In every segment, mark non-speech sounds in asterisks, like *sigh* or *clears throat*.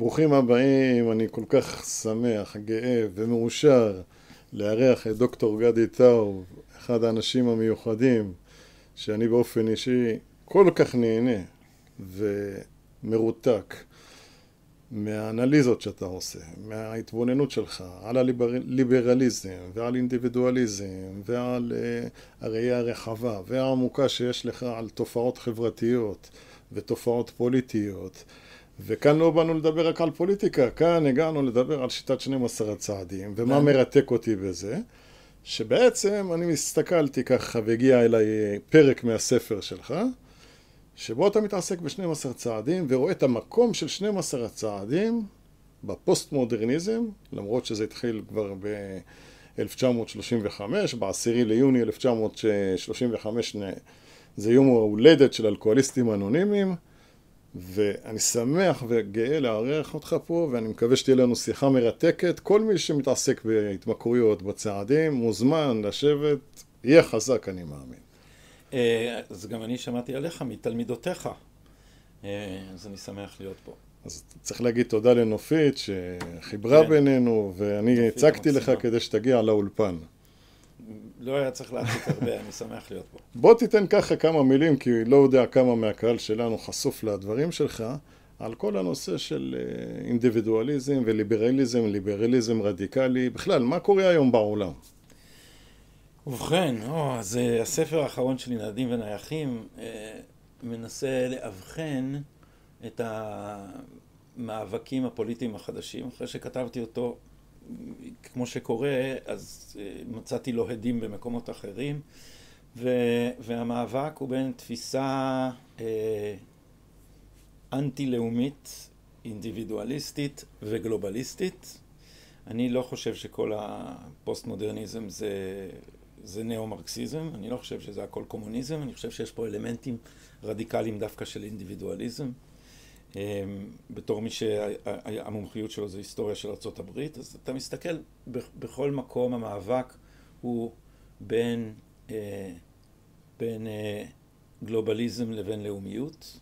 ברוכים הבאים, אני כל כך שמח, גאה ומאושר לארח את דוקטור גדי טאוב, אחד האנשים המיוחדים שאני באופן אישי כל כך נהנה ומרותק מהאנליזות שאתה עושה, מההתבוננות שלך על הליברליזם ועל אינדיבידואליזם ועל uh, הראייה הרחבה והעמוקה שיש לך על תופעות חברתיות ותופעות פוליטיות וכאן לא באנו לדבר רק על פוליטיקה, כאן הגענו לדבר על שיטת 12 הצעדים ומה כן. מרתק אותי בזה שבעצם אני הסתכלתי ככה והגיע אליי פרק מהספר שלך שבו אתה מתעסק ב-12 צעדים ורואה את המקום של 12 הצעדים בפוסט מודרניזם, למרות שזה התחיל כבר ב-1935, ב-10 ליוני 1935 זה יום ההולדת של אלכוהוליסטים אנונימיים ואני שמח וגאה לארח אותך פה ואני מקווה שתהיה לנו שיחה מרתקת. כל מי שמתעסק בהתמכרויות, בצעדים, מוזמן לשבת, יהיה חזק אני מאמין. אה, אז גם אני שמעתי עליך מתלמידותיך, אה, אז אני שמח להיות פה. אז צריך להגיד תודה לנופית שחיברה כן. בינינו, ואני הצגתי לך כדי שתגיע לאולפן. לא היה צריך להציג הרבה, אני שמח להיות פה. בוא תיתן ככה כמה מילים, כי לא יודע כמה מהקהל שלנו חשוף לדברים שלך, על כל הנושא של אה, אינדיבידואליזם וליברליזם, ליברליזם רדיקלי, בכלל, מה קורה היום בעולם? ובכן, או, אז אה, הספר האחרון שלי, נדים ונייחים, אה, מנסה לאבחן את המאבקים הפוליטיים החדשים. אחרי שכתבתי אותו, כמו שקורה, אז אה, מצאתי לו הדים במקומות אחרים, ו, והמאבק הוא בין תפיסה אה, אנטי-לאומית, אינדיבידואליסטית וגלובליסטית. אני לא חושב שכל הפוסט-מודרניזם זה זה ניאו-מרקסיזם, אני לא חושב שזה הכל קומוניזם, אני חושב שיש פה אלמנטים רדיקליים דווקא של אינדיבידואליזם. אמ, בתור מי שהמומחיות שלו זה היסטוריה של ארה"ב, אז אתה מסתכל, בכל מקום המאבק הוא בין, אה, בין אה, גלובליזם לבין לאומיות,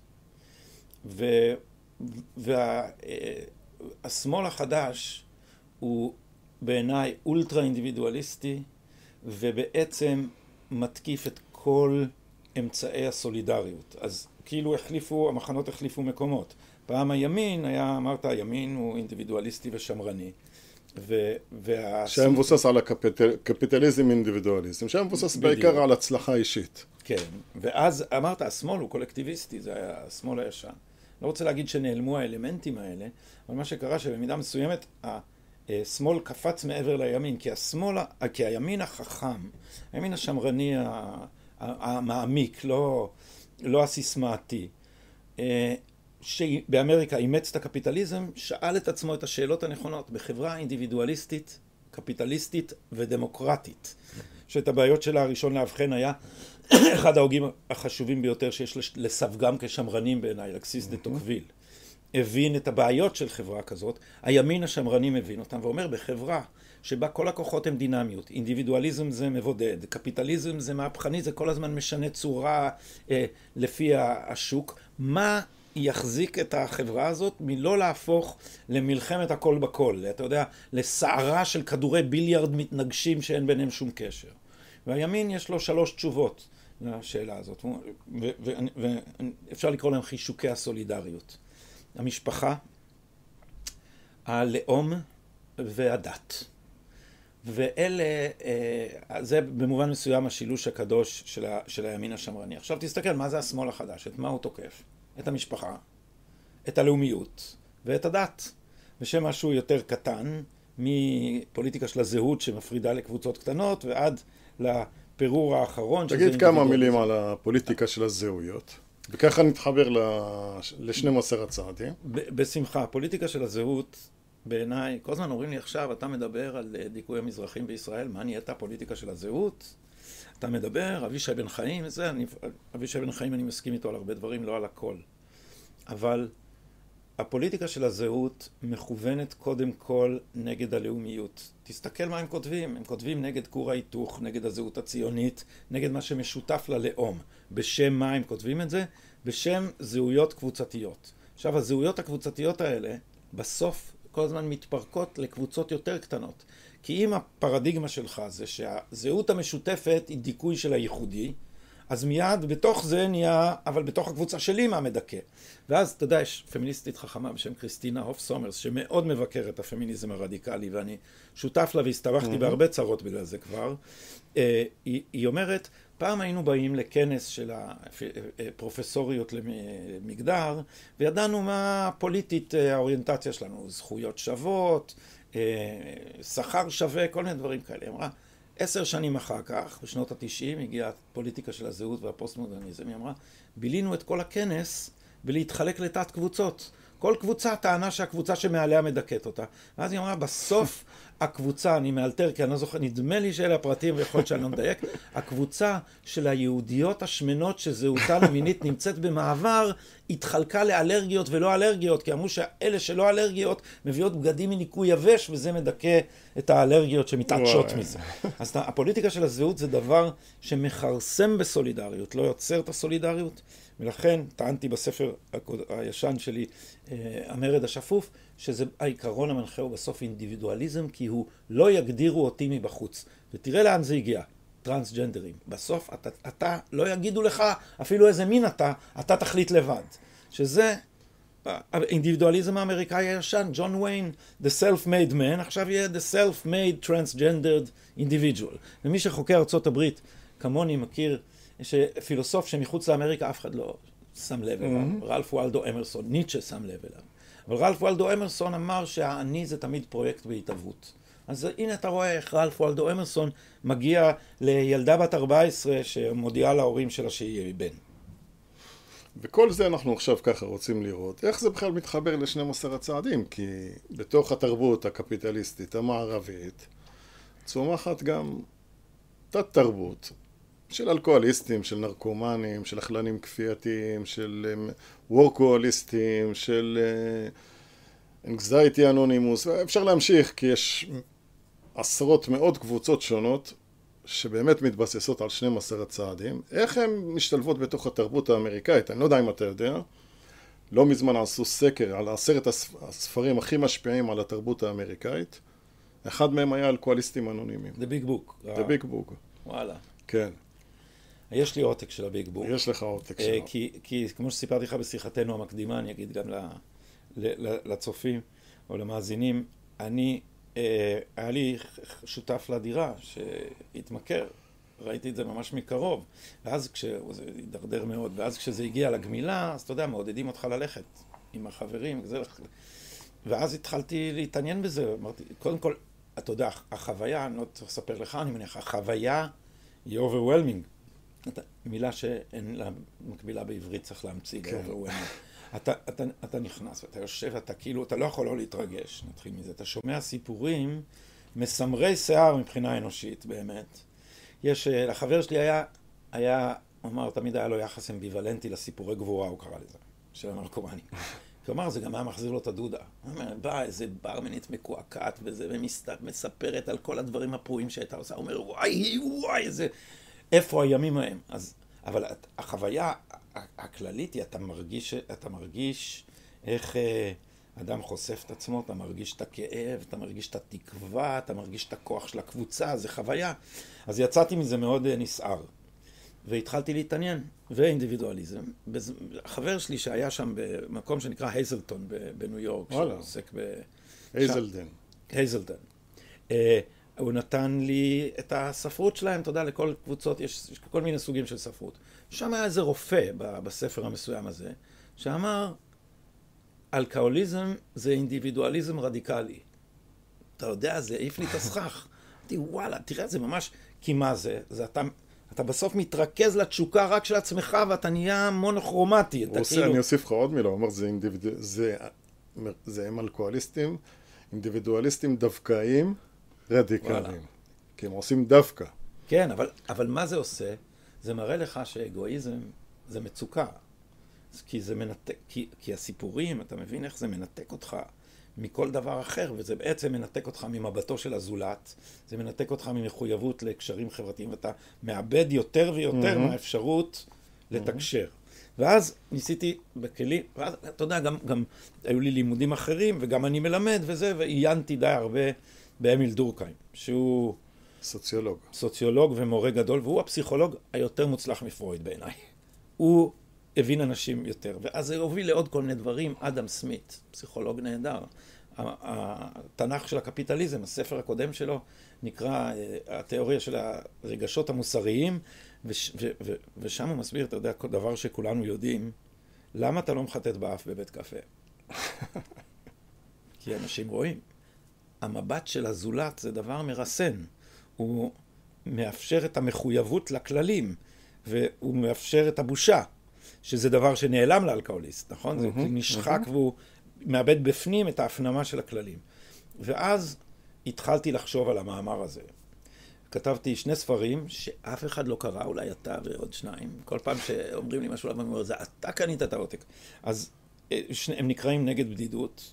והשמאל אה, החדש הוא בעיניי אולטרה אינדיבידואליסטי, ובעצם מתקיף את כל אמצעי הסולידריות. אז כאילו החליפו, המחנות החליפו מקומות. פעם הימין היה, אמרת, הימין הוא אינדיבידואליסטי ושמרני. ו- וה... שהיה מבוסס על הקפיטליזם אינדיבידואליזם, שהיה מבוסס בדיוק. בעיקר על הצלחה אישית. כן, ואז אמרת, השמאל הוא קולקטיביסטי, זה היה השמאל הישן. לא רוצה להגיד שנעלמו האלמנטים האלה, אבל מה שקרה שבמידה מסוימת, השמאל קפץ מעבר לימין, כי השמאל, כי הימין החכם, הימין השמרני המעמיק, לא, לא הסיסמאתי, אה, שבאמריקה אימץ את הקפיטליזם, שאל את עצמו את השאלות הנכונות בחברה אינדיבידואליסטית, קפיטליסטית ודמוקרטית. שאת הבעיות שלה הראשון לאבחן היה *coughs* אחד ההוגים החשובים ביותר שיש לסווגם כשמרנים בעיניי, אלקסיס דה טוקוויל. הבין את הבעיות של חברה כזאת, הימין השמרני מבין אותם ואומר בחברה שבה כל הכוחות הם דינמיות, אינדיבידואליזם זה מבודד, קפיטליזם זה מהפכני, זה כל הזמן משנה צורה אה, לפי השוק, מה יחזיק את החברה הזאת מלא להפוך למלחמת הכל בכל, אתה יודע, לסערה של כדורי ביליארד מתנגשים שאין ביניהם שום קשר. והימין יש לו שלוש תשובות לשאלה הזאת, ואפשר לקרוא להם חישוקי הסולידריות. המשפחה, הלאום והדת. ואלה, אה, זה במובן מסוים השילוש הקדוש של, ה, של הימין השמרני. עכשיו תסתכל, מה זה השמאל החדש? את מה הוא תוקף? את המשפחה, את הלאומיות ואת הדת. בשם משהו יותר קטן, מפוליטיקה של הזהות שמפרידה לקבוצות קטנות ועד לפירור האחרון. תגיד כמה מילים על הפוליטיקה של הזהויות. וככה נתחבר ל-12 הצעדים. בשמחה. הפוליטיקה של הזהות, בעיניי, כל הזמן אומרים לי עכשיו, אתה מדבר על אה, דיכוי המזרחים בישראל, מה נהייתה הפוליטיקה של הזהות? אתה מדבר, אבישי בן חיים, זה, אני, אבישי בן חיים אני מסכים איתו על הרבה דברים, לא על הכל. אבל הפוליטיקה של הזהות מכוונת קודם כל נגד הלאומיות. תסתכל מה הם כותבים, הם כותבים נגד כור ההיתוך, נגד הזהות הציונית, נגד מה שמשותף ללאום. בשם מה הם כותבים את זה? בשם זהויות קבוצתיות. עכשיו, הזהויות הקבוצתיות האלה, בסוף כל הזמן מתפרקות לקבוצות יותר קטנות. כי אם הפרדיגמה שלך זה שהזהות המשותפת היא דיכוי של הייחודי, אז מיד בתוך זה נהיה, אבל בתוך הקבוצה שלי מה מדכא. ואז, אתה יודע, יש פמיניסטית חכמה בשם קריסטינה הוף סומרס, שמאוד מבקרת את הפמיניזם הרדיקלי, ואני שותף לה והסתבכתי mm-hmm. בהרבה צרות בגלל זה כבר. אה, היא, היא אומרת, פעם היינו באים לכנס של הפרופסוריות למגדר, וידענו מה פוליטית אה, האוריינטציה שלנו, זכויות שוות, אה, שכר שווה, כל מיני דברים כאלה. היא אמרה, עשר שנים אחר כך, בשנות התשעים, הגיעה הפוליטיקה של הזהות והפוסט-מודרניזם, היא אמרה, בילינו את כל הכנס בלהתחלק לתת קבוצות. כל קבוצה טענה שהקבוצה שמעליה מדכאת אותה. ואז היא אמרה, בסוף הקבוצה, אני מאלתר כי אני לא זוכר, נדמה לי שאלה הפרטים ויכול להיות שאני לא מדייק, הקבוצה של היהודיות השמנות שזהותן המינית נמצאת במעבר, התחלקה לאלרגיות ולא אלרגיות, כי אמרו שאלה שלא אלרגיות מביאות בגדים מניקוי יבש, וזה מדכא את האלרגיות שמתעטשות מזה. אז הפוליטיקה של הזהות זה דבר שמכרסם בסולידריות, לא יוצר את הסולידריות. ולכן טענתי בספר הישן שלי, אה, המרד השפוף, שזה העיקרון המנחה הוא בסוף אינדיבידואליזם, כי הוא לא יגדירו אותי מבחוץ. ותראה לאן זה הגיע, טרנסג'נדרים. בסוף אתה, אתה לא יגידו לך אפילו איזה מין אתה, אתה תחליט לבד. שזה האינדיבידואליזם האמריקאי הישן, ג'ון ויין, The Self-Made Man, עכשיו יהיה The Self-Made Transgendered Individual. ומי שחוקר הברית כמוני מכיר שפילוסוף שמחוץ לאמריקה אף אחד לא שם לב אליו, mm-hmm. רלף וולדו אמרסון, ניטשה שם לב אליו. אבל רלף וולדו אמרסון אמר שהאני זה תמיד פרויקט בהתהוות. אז הנה אתה רואה איך רלף וולדו אמרסון מגיע לילדה בת 14 שמודיעה להורים שלה שהיא בן. וכל זה אנחנו עכשיו ככה רוצים לראות. איך זה בכלל מתחבר ל-12 הצעדים? כי בתוך התרבות הקפיטליסטית המערבית צומחת גם תת-תרבות של אלכוהוליסטים, של נרקומנים, של אכלנים כפייתיים, של וורקוהוליסטים, של אנגזייטי אנונימוס, אפשר להמשיך כי יש עשרות מאות קבוצות שונות שבאמת מתבססות על 12 הצעדים. איך הן משתלבות בתוך התרבות האמריקאית? אני לא יודע אם אתה יודע. לא מזמן עשו סקר על עשרת הספרים הכי משפיעים על התרבות האמריקאית. אחד מהם היה אלכוהוליסטים אנונימיים. The Big Book. The Big Book. וואלה. כן. יש לי עותק של הביג בוק. יש לך עותק אה, שלו. כי, כי כמו שסיפרתי לך בשיחתנו המקדימה, אני אגיד גם ל, ל, לצופים או למאזינים, אני, אה, היה לי שותף לדירה שהתמכר, ראיתי את זה ממש מקרוב, ואז כשזה הידרדר מאוד, ואז כשזה הגיע לגמילה, אז אתה יודע, מעודדים אותך ללכת עם החברים, וזה, ואז התחלתי להתעניין בזה, אמרתי, קודם כל, אתה יודע, החוויה, אני לא צריך לספר לך, אני מניח, החוויה היא overwhelming. מילה שאין לה מקבילה בעברית, צריך להמציא כן. אתה, אתה, אתה נכנס ואתה יושב, אתה כאילו, אתה לא יכול לא להתרגש, נתחיל מזה. אתה שומע סיפורים מסמרי שיער מבחינה אנושית, באמת. יש, אה, לחבר שלי היה, היה, הוא אמר, תמיד היה לו יחס אמביוולנטי לסיפורי גבורה, הוא קרא לזה, של הנרקומנים. כלומר, *laughs* זה גם היה מחזיר לו את הדודה. הוא אומר, בא איזה ברמנית מקועקעת וזה, ומספרת על כל הדברים הפרועים שהייתה עושה. הוא אומר, וואי, וואי, איזה... איפה הימים ההם? אז, אבל החוויה הכללית היא, אתה מרגיש, אתה מרגיש איך אה, אדם חושף את עצמו, אתה מרגיש את הכאב, אתה מרגיש את התקווה, אתה מרגיש את הכוח של הקבוצה, זה חוויה. אז יצאתי מזה מאוד אה, נסער. והתחלתי להתעניין, ואינדיבידואליזם. חבר שלי שהיה שם במקום שנקרא הייזלטון בניו יורק, שעוסק ב... הייזלדן. הייזלדן. הוא נתן לי את הספרות שלהם, אתה יודע, לכל קבוצות יש, יש כל מיני סוגים של ספרות. שם היה איזה רופא בספר המסוים הזה, שאמר, אלכוהוליזם זה אינדיבידואליזם רדיקלי. אתה יודע, זה העיף לי את הסכך. אמרתי, וואלה, תראה, זה ממש... כי מה זה? זה אתה... אתה בסוף מתרכז לתשוקה רק של עצמך ואתה נהיה מונוכרומטי. הוא עושה, כאילו... אני אוסיף לך עוד מילה, הוא אומר, זה, אינדיביד... זה... זה הם אלכוהוליסטים, אינדיבידואליסטים דווקאיים, רדיקליים. כי הם עושים דווקא. כן, אבל, אבל מה זה עושה? זה מראה לך שאגואיזם זה מצוקה. כי זה מנתק, כי, כי הסיפורים, אתה מבין איך זה מנתק אותך מכל דבר אחר, וזה בעצם מנתק אותך ממבטו של הזולת, זה מנתק אותך ממחויבות לקשרים חברתיים, ואתה מאבד יותר ויותר mm-hmm. מהאפשרות לתקשר. ואז ניסיתי בכלים, ואז אתה יודע, גם, גם היו לי לימודים אחרים, וגם אני מלמד וזה, ועיינתי די הרבה באמיל דורקהיים, שהוא... סוציולוג. סוציולוג ומורה גדול, והוא הפסיכולוג היותר מוצלח מפרויד בעיניי. הוא הבין אנשים יותר, ואז זה הוביל לעוד כל מיני דברים. אדם סמית, פסיכולוג נהדר. התנ"ך של הקפיטליזם, הספר הקודם שלו, נקרא אה, התיאוריה של הרגשות המוסריים, וש, ו, ו, ושם הוא מסביר, אתה יודע, דבר שכולנו יודעים, למה אתה לא מחטט באף בבית קפה? *laughs* כי אנשים רואים. המבט של הזולת זה דבר מרסן. הוא מאפשר את המחויבות לכללים, והוא מאפשר את הבושה, שזה דבר שנעלם לאלכוהוליסט, נכון? Mm-hmm, זה נשחק mm-hmm. והוא מאבד בפנים את ההפנמה של הכללים. ואז התחלתי לחשוב על המאמר הזה. כתבתי שני ספרים שאף אחד לא קרא, אולי אתה ועוד שניים. כל פעם שאומרים לי משהו, אני אומר, זה אתה קנית את העותק. אז אה, הם נקראים נגד בדידות.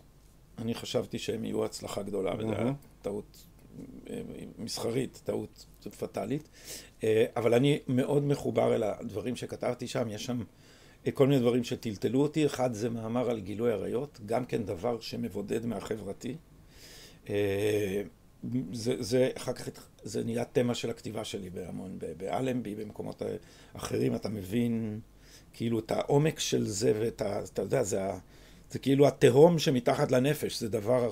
אני חשבתי שהם יהיו הצלחה גדולה, וזו הייתה טעות אה, מסחרית, טעות פטאלית. אה, אבל אני מאוד מחובר אל הדברים שכתבתי שם. יש שם כל מיני דברים שטלטלו אותי. אחד זה מאמר על גילוי עריות, גם כן דבר שמבודד מהחברתי. זה, זה אחר כך זה נהיה תמה של הכתיבה שלי בהמון, באלנבי, במקומות אחרים, אתה מבין כאילו את העומק של זה ואת ה... אתה יודע, זה, ה, זה כאילו התהום שמתחת לנפש, זה דבר...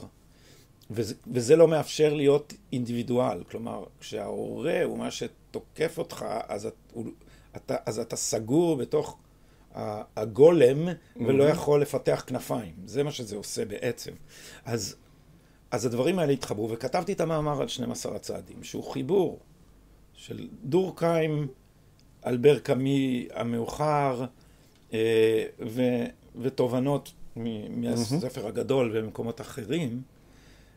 וזה, וזה לא מאפשר להיות אינדיבידואל, כלומר, כשההורה הוא מה שתוקף אותך, אז, את, הוא, אתה, אז אתה סגור בתוך הגולם ולא יכול לפתח כנפיים. זה מה שזה עושה בעצם. אז אז הדברים האלה התחברו, וכתבתי את המאמר על 12 הצעדים, שהוא חיבור של דורקהיים, אלבר קאמי המאוחר, אה, ו, ותובנות מהספר הגדול וממקומות אחרים,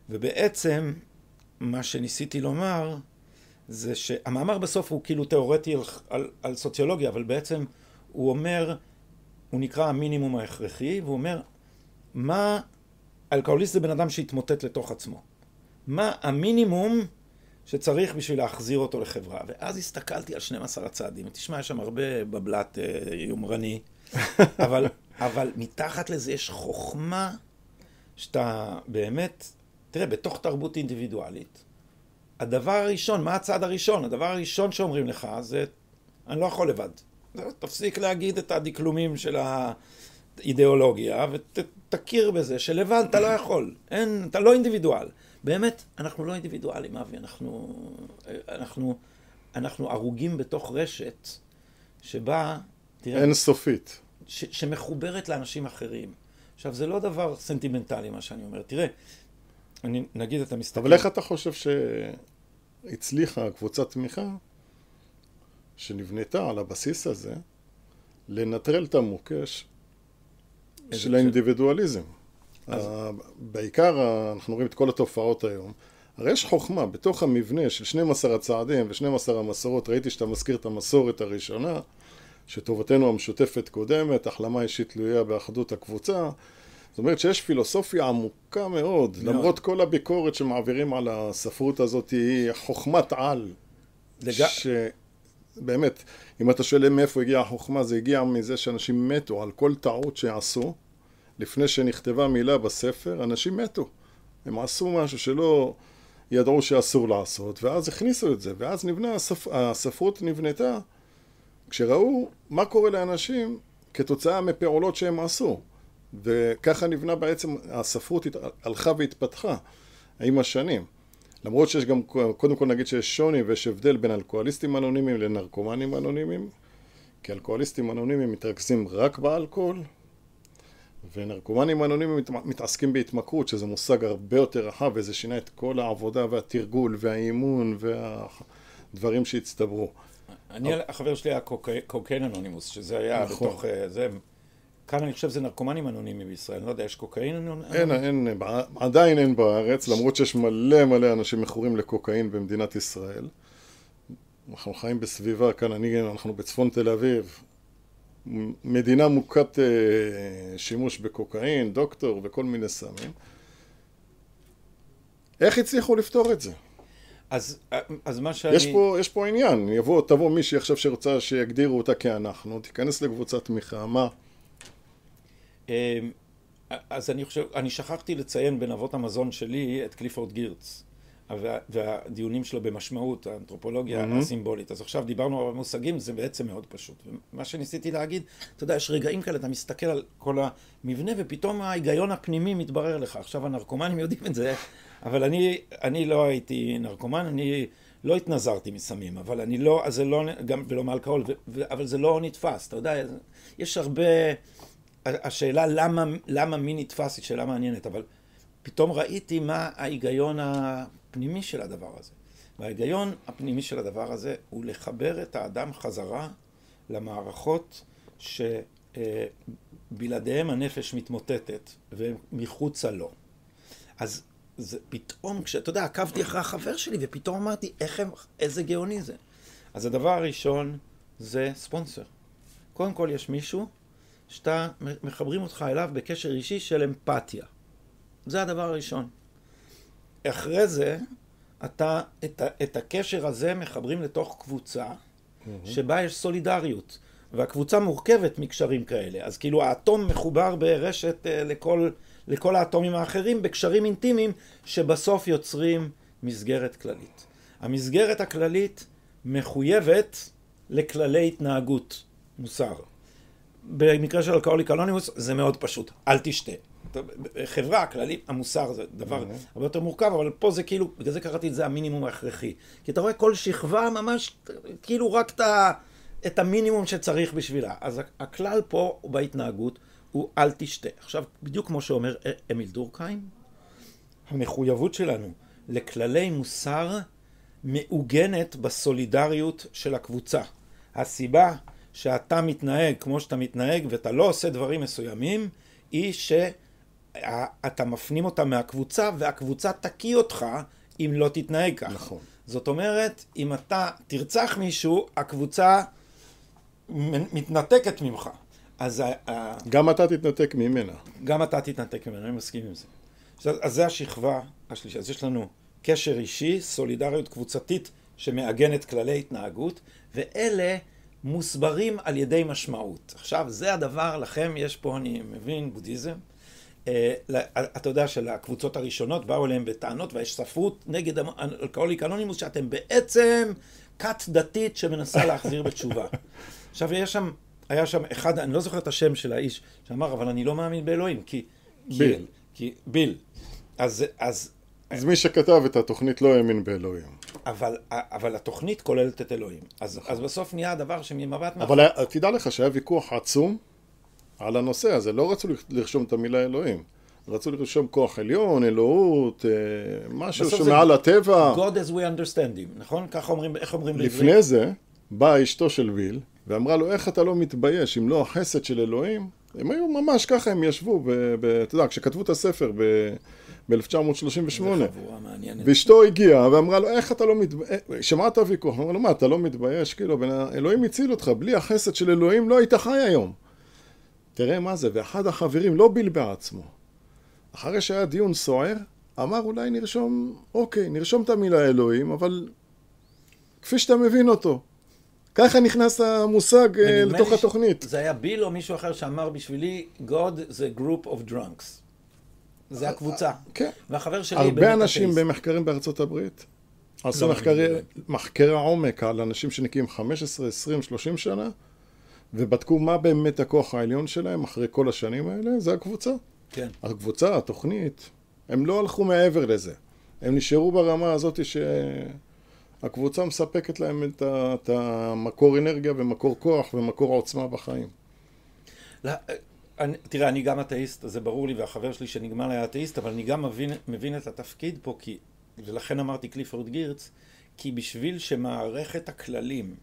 ובעצם מה שניסיתי לומר זה שהמאמר בסוף הוא כאילו תיאורטי על, על, על סוציולוגיה, אבל בעצם הוא אומר, הוא נקרא המינימום ההכרחי, והוא אומר, מה אלכוהוליסט זה בן אדם שהתמוטט לתוך עצמו. מה המינימום שצריך בשביל להחזיר אותו לחברה? ואז הסתכלתי על 12 הצעדים. תשמע, יש שם הרבה בבלת אה, יומרני, *laughs* אבל, אבל מתחת לזה יש חוכמה שאתה באמת, תראה, בתוך תרבות אינדיבידואלית, הדבר הראשון, מה הצעד הראשון? הדבר הראשון שאומרים לך זה, אני לא יכול לבד. תפסיק להגיד את הדקלומים של ה... אידיאולוגיה ותכיר בזה שלבד אתה לא יכול, אין, אתה לא אינדיבידואל. באמת, אנחנו לא אינדיבידואלים, אבי, אנחנו, אנחנו, אנחנו הרוגים בתוך רשת שבה, תראה... אין סופית. ש, שמחוברת לאנשים אחרים. עכשיו, זה לא דבר סנטימנטלי מה שאני אומר. תראה, אני, נגיד אתה מסתכל... אבל איך אתה חושב שהצליחה קבוצת תמיכה שנבנתה על הבסיס הזה לנטרל את המוקש של האינדיבידואליזם. בעיקר אנחנו רואים את כל התופעות היום. הרי יש חוכמה בתוך המבנה של 12 הצעדים ו-12 המסורות, ראיתי שאתה מזכיר את המסורת הראשונה, שטובתנו המשותפת קודמת, החלמה אישית תלויה באחדות הקבוצה. זאת אומרת שיש פילוסופיה עמוקה מאוד, מאוד. למרות כל הביקורת שמעבירים על הספרות הזאת, היא חוכמת על. לג... ש... באמת, אם אתה שואל מאיפה הגיעה החוכמה, זה הגיע מזה שאנשים מתו על כל טעות שעשו. לפני שנכתבה מילה בספר, אנשים מתו. הם עשו משהו שלא ידעו שאסור לעשות, ואז הכניסו את זה, ואז נבנה, הספ... הספרות נבנתה כשראו מה קורה לאנשים כתוצאה מפעולות שהם עשו. וככה נבנה בעצם, הספרות הלכה והתפתחה עם השנים. למרות שיש גם, קודם כל נגיד שיש שוני ויש הבדל בין אלכוהוליסטים אנונימיים לנרקומנים אנונימיים, כי אלכוהוליסטים אנונימיים מתרכזים רק באלכוהול, ונרקומנים אנונימיים מתעסקים בהתמכרות, שזה מושג הרבה יותר רחב, וזה שינה את כל העבודה והתרגול והאימון והדברים שהצטברו. אני, החבר שלי היה קוקיין אנונימוס, שזה היה נכון. בתוך... אה, זה, כאן אני חושב שזה נרקומנים אנונימיים בישראל, לא יודע, יש קוקאין אנונימי? אין, אין, עדיין אין בארץ, למרות שיש מלא מלא אנשים מכורים לקוקאין במדינת ישראל. אנחנו חיים בסביבה, כאן אני, אנחנו בצפון תל אביב, מדינה מוכת אה, שימוש בקוקאין, דוקטור וכל מיני סמים. איך הצליחו לפתור את זה? אז, אז מה שאני... יש פה, יש פה עניין, יבוא, תבוא מישהי עכשיו שרוצה שיגדירו אותה כאנחנו, תיכנס לקבוצת תמיכה, מה? אמ, אז אני חושב, אני שכחתי לציין בין אבות המזון שלי את קליפורד גירץ. וה, והדיונים שלו במשמעות, האנתרופולוגיה mm-hmm. הסימבולית. אז עכשיו דיברנו על מושגים, זה בעצם מאוד פשוט. מה שניסיתי להגיד, אתה יודע, יש רגעים כאלה, אתה מסתכל על כל המבנה, ופתאום ההיגיון הפנימי מתברר לך. עכשיו הנרקומנים יודעים את זה, אבל אני, אני לא הייתי נרקומן, אני לא התנזרתי מסמים, אבל אני לא, אז זה לא, גם, ולא מאלכוהול, אבל זה לא נתפס, אתה יודע, יש הרבה, השאלה למה, למה מי נתפס היא שאלה מעניינת, אבל פתאום ראיתי מה ההיגיון הפנימי של הדבר הזה. וההיגיון הפנימי של הדבר הזה הוא לחבר את האדם חזרה למערכות שבלעדיהם הנפש מתמוטטת ומחוצה לו. אז זה פתאום, כשאתה יודע, עקבתי אחרי החבר שלי ופתאום אמרתי, איך הם, איזה גאוני זה. אז הדבר הראשון זה ספונסר. קודם כל יש מישהו שאתה, מחברים אותך אליו בקשר אישי של אמפתיה. זה הדבר הראשון. אחרי זה, אתה את, את הקשר הזה מחברים לתוך קבוצה mm-hmm. שבה יש סולידריות. והקבוצה מורכבת מקשרים כאלה. אז כאילו האטום מחובר ברשת uh, לכל, לכל האטומים האחרים בקשרים אינטימיים שבסוף יוצרים מסגרת כללית. המסגרת הכללית מחויבת לכללי התנהגות, מוסר. במקרה של אלכוהוליק אנונימוס זה מאוד פשוט, אל תשתה. חברה כללית, המוסר זה דבר mm-hmm. הרבה יותר מורכב, אבל פה זה כאילו, בגלל זה קראתי את זה המינימום ההכרחי. כי אתה רואה כל שכבה ממש, כאילו רק את, ה, את המינימום שצריך בשבילה. אז הכלל פה בהתנהגות הוא אל תשתה. עכשיו, בדיוק כמו שאומר אמיל דורקהיים, המחויבות שלנו לכללי מוסר מעוגנת בסולידריות של הקבוצה. הסיבה שאתה מתנהג כמו שאתה מתנהג ואתה לא עושה דברים מסוימים, היא שאתה מפנים אותה מהקבוצה והקבוצה תקיא אותך אם לא תתנהג כך. נכון. זאת אומרת, אם אתה תרצח מישהו, הקבוצה מתנתקת ממך. אז... גם אתה תתנתק ממנה. גם אתה תתנתק ממנה, אני מסכים עם זה. אז זה השכבה השלישית. אז יש לנו קשר אישי, סולידריות קבוצתית שמעגנת כללי התנהגות, ואלה מוסברים על ידי משמעות. עכשיו, זה הדבר, לכם יש פה, אני מבין, בודהיזם. אה, אתה יודע שלקבוצות הראשונות באו אליהם בטענות ויש ספרות נגד אלכוהוליק אנונימוס שאתם בעצם כת דתית שמנסה להחזיר בתשובה. *laughs* עכשיו יש שם, היה שם אחד, אני לא זוכר את השם של האיש, שאמר אבל אני לא מאמין באלוהים כי... ביל. כי, ביל. אז, אז אז מי שכתב את התוכנית לא האמין באלוהים. אבל, אבל התוכנית כוללת את אלוהים. אז, אז בסוף נהיה הדבר שממבט... אבל מאחור... תדע לך שהיה ויכוח עצום על הנושא הזה. לא רצו לרשום את המילה אלוהים. רצו לרשום כוח עליון, אלוהות, אה, משהו שמעל הטבע. God as we understand him, נכון? ככה אומרים, איך אומרים בעברית? לפני זה באה אשתו של ויל ואמרה לו, איך אתה לא מתבייש אם לא החסד של אלוהים? הם היו ממש ככה, הם ישבו, אתה יודע, כשכתבו את הספר ב... ב-1938. ואשתו הגיעה ואמרה לו, איך אתה לא מתבייש? אה, שמעת ויכוח? אמרה לו, מה, אתה לא מתבייש? כאילו, אלוהים הציל אותך, בלי החסד של אלוהים לא היית חי היום. תראה מה זה, ואחד החברים לא ביל בעצמו. אחרי שהיה דיון סוער, אמר אולי נרשום, אוקיי, נרשום את המילה אלוהים, אבל כפי שאתה מבין אותו. ככה נכנס המושג אה, לתוך התוכנית. זה היה ביל או מישהו אחר שאמר בשבילי, God זה group of drunks. זה הקבוצה. כן. והחבר שלי... הרבה אנשים במחקרים בארצות הברית עשו לא, מחקרי, עומק על אנשים שנקיים 15, 20, 30 שנה, ובדקו מה באמת הכוח העליון שלהם אחרי כל השנים האלה, זה הקבוצה. כן. הקבוצה, התוכנית, הם לא הלכו מעבר לזה. הם נשארו ברמה הזאת שהקבוצה מספקת להם את, את המקור אנרגיה ומקור כוח ומקור עוצמה בחיים. לא, אני, תראה, אני גם אתאיסט, זה ברור לי, והחבר שלי שנגמר היה אתאיסט, אבל אני גם מבין, מבין את התפקיד פה, כי, ולכן אמרתי קליפורד גירץ, כי בשביל שמערכת הכללים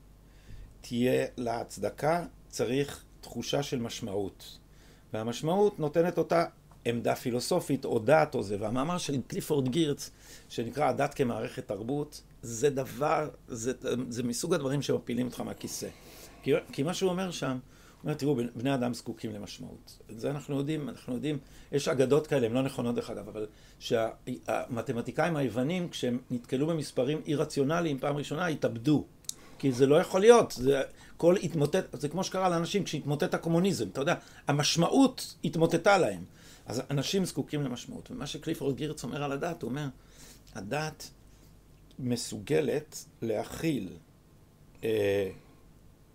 תהיה להצדקה, צריך תחושה של משמעות. והמשמעות נותנת אותה עמדה פילוסופית או דת או זה. והמאמר של קליפורד גירץ, שנקרא הדת כמערכת תרבות, זה דבר, זה, זה מסוג הדברים שמפילים אותך מהכיסא. כי, כי מה שהוא אומר שם, אומר, תראו, בני אדם זקוקים למשמעות. את זה אנחנו יודעים, אנחנו יודעים, יש אגדות כאלה, הן לא נכונות דרך אגב, אבל שהמתמטיקאים היוונים, כשהם נתקלו במספרים אי-רציונליים פעם ראשונה, התאבדו. כי זה לא יכול להיות, זה כל התמוטט, זה כמו שקרה לאנשים כשהתמוטט הקומוניזם, אתה יודע, המשמעות התמוטטה להם. אז אנשים זקוקים למשמעות. ומה שקליפורד גירץ אומר על הדת, הוא אומר, הדת מסוגלת להכיל אה,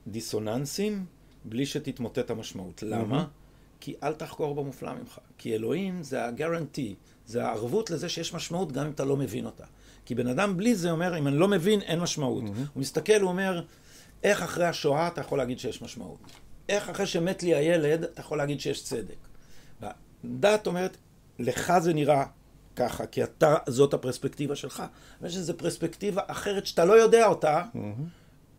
דיסוננסים בלי שתתמוטט המשמעות. למה? כי אל תחקור במופלא ממך. כי אלוהים זה הגרנטי, זה הערבות לזה שיש משמעות גם אם אתה לא מבין אותה. כי בן אדם בלי זה אומר, אם אני לא מבין, אין משמעות. Mm-hmm. הוא מסתכל, הוא אומר, איך אחרי השואה אתה יכול להגיד שיש משמעות? איך אחרי שמת לי הילד אתה יכול להגיד שיש צדק? והדת אומרת, לך זה נראה ככה, כי אתה, זאת הפרספקטיבה שלך. יש איזו פרספקטיבה אחרת שאתה לא יודע אותה, mm-hmm.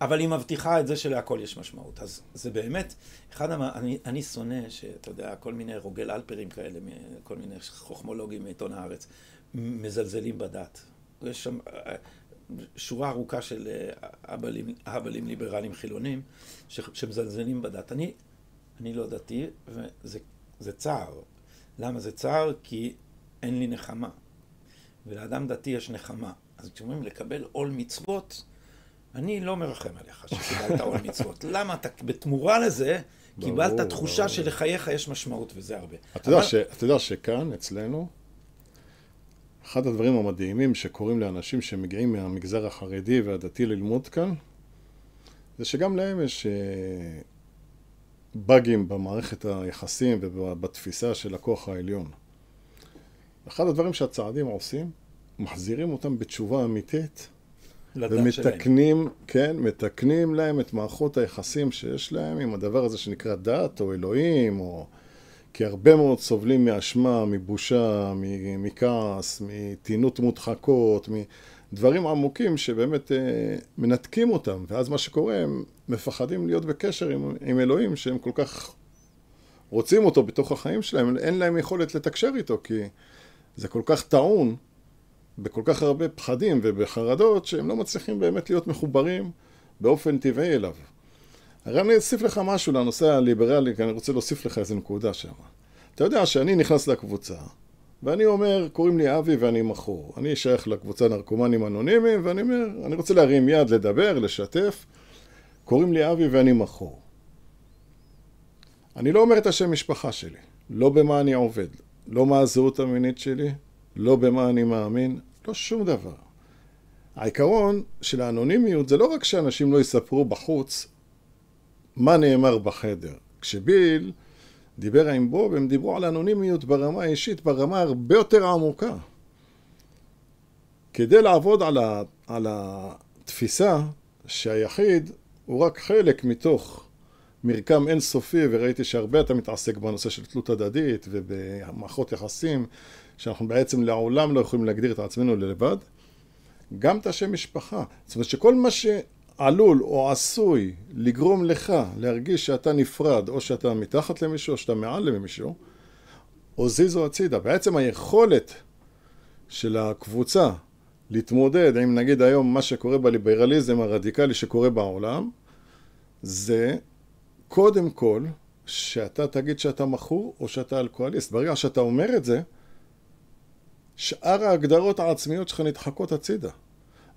אבל היא מבטיחה את זה שלהכל יש משמעות. אז זה באמת, אחד המ... אני, אני שונא שאתה יודע, כל מיני רוגל אלפרים כאלה, כל מיני חוכמולוגים מעיתון הארץ, מזלזלים בדת. יש שם אה, שורה ארוכה של אבלים, אה, אבלים ליברליים חילונים שמזלזלים בדת. אני, אני לא דתי, וזה צער. למה זה צער? כי אין לי נחמה. ולאדם דתי יש נחמה. אז כשאומרים לקבל עול מצוות, אני לא מרחם עליך שקיבלת עול *laughs* מצוות. למה אתה בתמורה לזה קיבלת ברור, תחושה ברור. שלחייך יש משמעות, וזה הרבה. אתה יודע, אבל... ש, אתה יודע שכאן, אצלנו, אחד הדברים המדהימים שקורים לאנשים שמגיעים מהמגזר החרדי והדתי ללמוד כאן, זה שגם להם יש אה, באגים במערכת היחסים ובתפיסה של הכוח העליון. אחד הדברים שהצעדים עושים, מחזירים אותם בתשובה אמיתית ומתקנים, שלהם. כן, מתקנים להם את מערכות היחסים שיש להם עם הדבר הזה שנקרא דת או אלוהים או... כי הרבה מאוד סובלים מאשמה, מבושה, מכעס, מתינות מודחקות, מדברים עמוקים שבאמת אה, מנתקים אותם, ואז מה שקורה, הם מפחדים להיות בקשר עם, עם אלוהים שהם כל כך רוצים אותו בתוך החיים שלהם, אין להם יכולת לתקשר איתו, כי זה כל כך טעון בכל כך הרבה פחדים ובחרדות, שהם לא מצליחים באמת להיות מחוברים באופן טבעי אליו. הרי אני אוסיף לך משהו לנושא הליברלי, כי אני רוצה להוסיף לך איזה נקודה שם. אתה יודע שאני נכנס לקבוצה, ואני אומר, קוראים לי אבי ואני מכור. אני שייך לקבוצה נרקומנים אנונימיים, ואני אומר, אני רוצה להרים יד, לדבר, לשתף. קוראים לי אבי ואני מכור. אני לא אומר את השם משפחה שלי, לא במה אני עובד, לא מה הזהות המינית שלי, לא במה אני מאמין, לא שום דבר. העיקרון של האנונימיות זה לא רק שאנשים לא יספרו בחוץ מה נאמר בחדר. כשביל דיבר עם בוב, הם דיברו על אנונימיות ברמה האישית, ברמה הרבה יותר עמוקה. כדי לעבוד על, ה, על התפיסה שהיחיד הוא רק חלק מתוך מרקם אינסופי, וראיתי שהרבה אתה מתעסק בנושא של תלות הדדית ובמערכות יחסים, שאנחנו בעצם לעולם לא יכולים להגדיר את עצמנו לבד. גם את השם משפחה. זאת אומרת שכל מה ש... עלול או עשוי לגרום לך להרגיש שאתה נפרד, או שאתה מתחת למישהו, או שאתה מעל למישהו, הוזיזו הצידה. בעצם היכולת של הקבוצה להתמודד עם נגיד היום מה שקורה בליברליזם הרדיקלי שקורה בעולם, זה קודם כל שאתה תגיד שאתה מכור או שאתה אלכוהוליסט. ברגע שאתה אומר את זה, שאר ההגדרות העצמיות שלך נדחקות הצידה.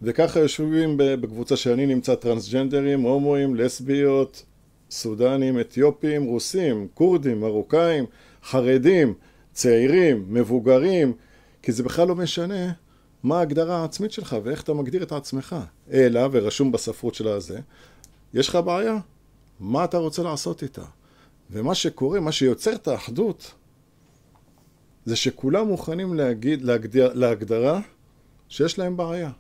וככה יושבים בקבוצה שאני נמצא טרנסג'נדרים, הומואים, לסביות, סודנים, אתיופים, רוסים, כורדים, מרוקאים, חרדים, צעירים, מבוגרים, כי זה בכלל לא משנה מה ההגדרה העצמית שלך ואיך אתה מגדיר את עצמך. אלא, ורשום בספרות של הזה, יש לך בעיה? מה אתה רוצה לעשות איתה? ומה שקורה, מה שיוצר את האחדות, זה שכולם מוכנים להגיד, להגדיר, להגדרה שיש להם בעיה.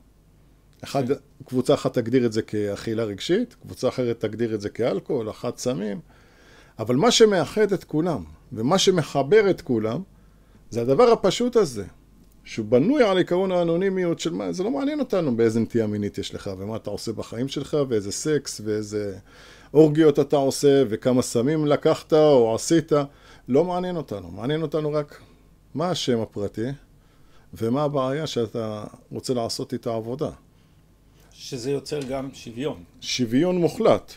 אחד, קבוצה אחת תגדיר את זה כאכילה רגשית, קבוצה אחרת תגדיר את זה כאלכוהול, אחת סמים, אבל מה שמאחד את כולם, ומה שמחבר את כולם, זה הדבר הפשוט הזה, שהוא בנוי על עקרון האנונימיות של מה, זה לא מעניין אותנו באיזה נטייה מינית יש לך, ומה אתה עושה בחיים שלך, ואיזה סקס, ואיזה אורגיות אתה עושה, וכמה סמים לקחת או עשית, לא מעניין אותנו, מעניין אותנו רק מה השם הפרטי, ומה הבעיה שאתה רוצה לעשות איתה עבודה. שזה יוצר גם שוויון. שוויון מוחלט.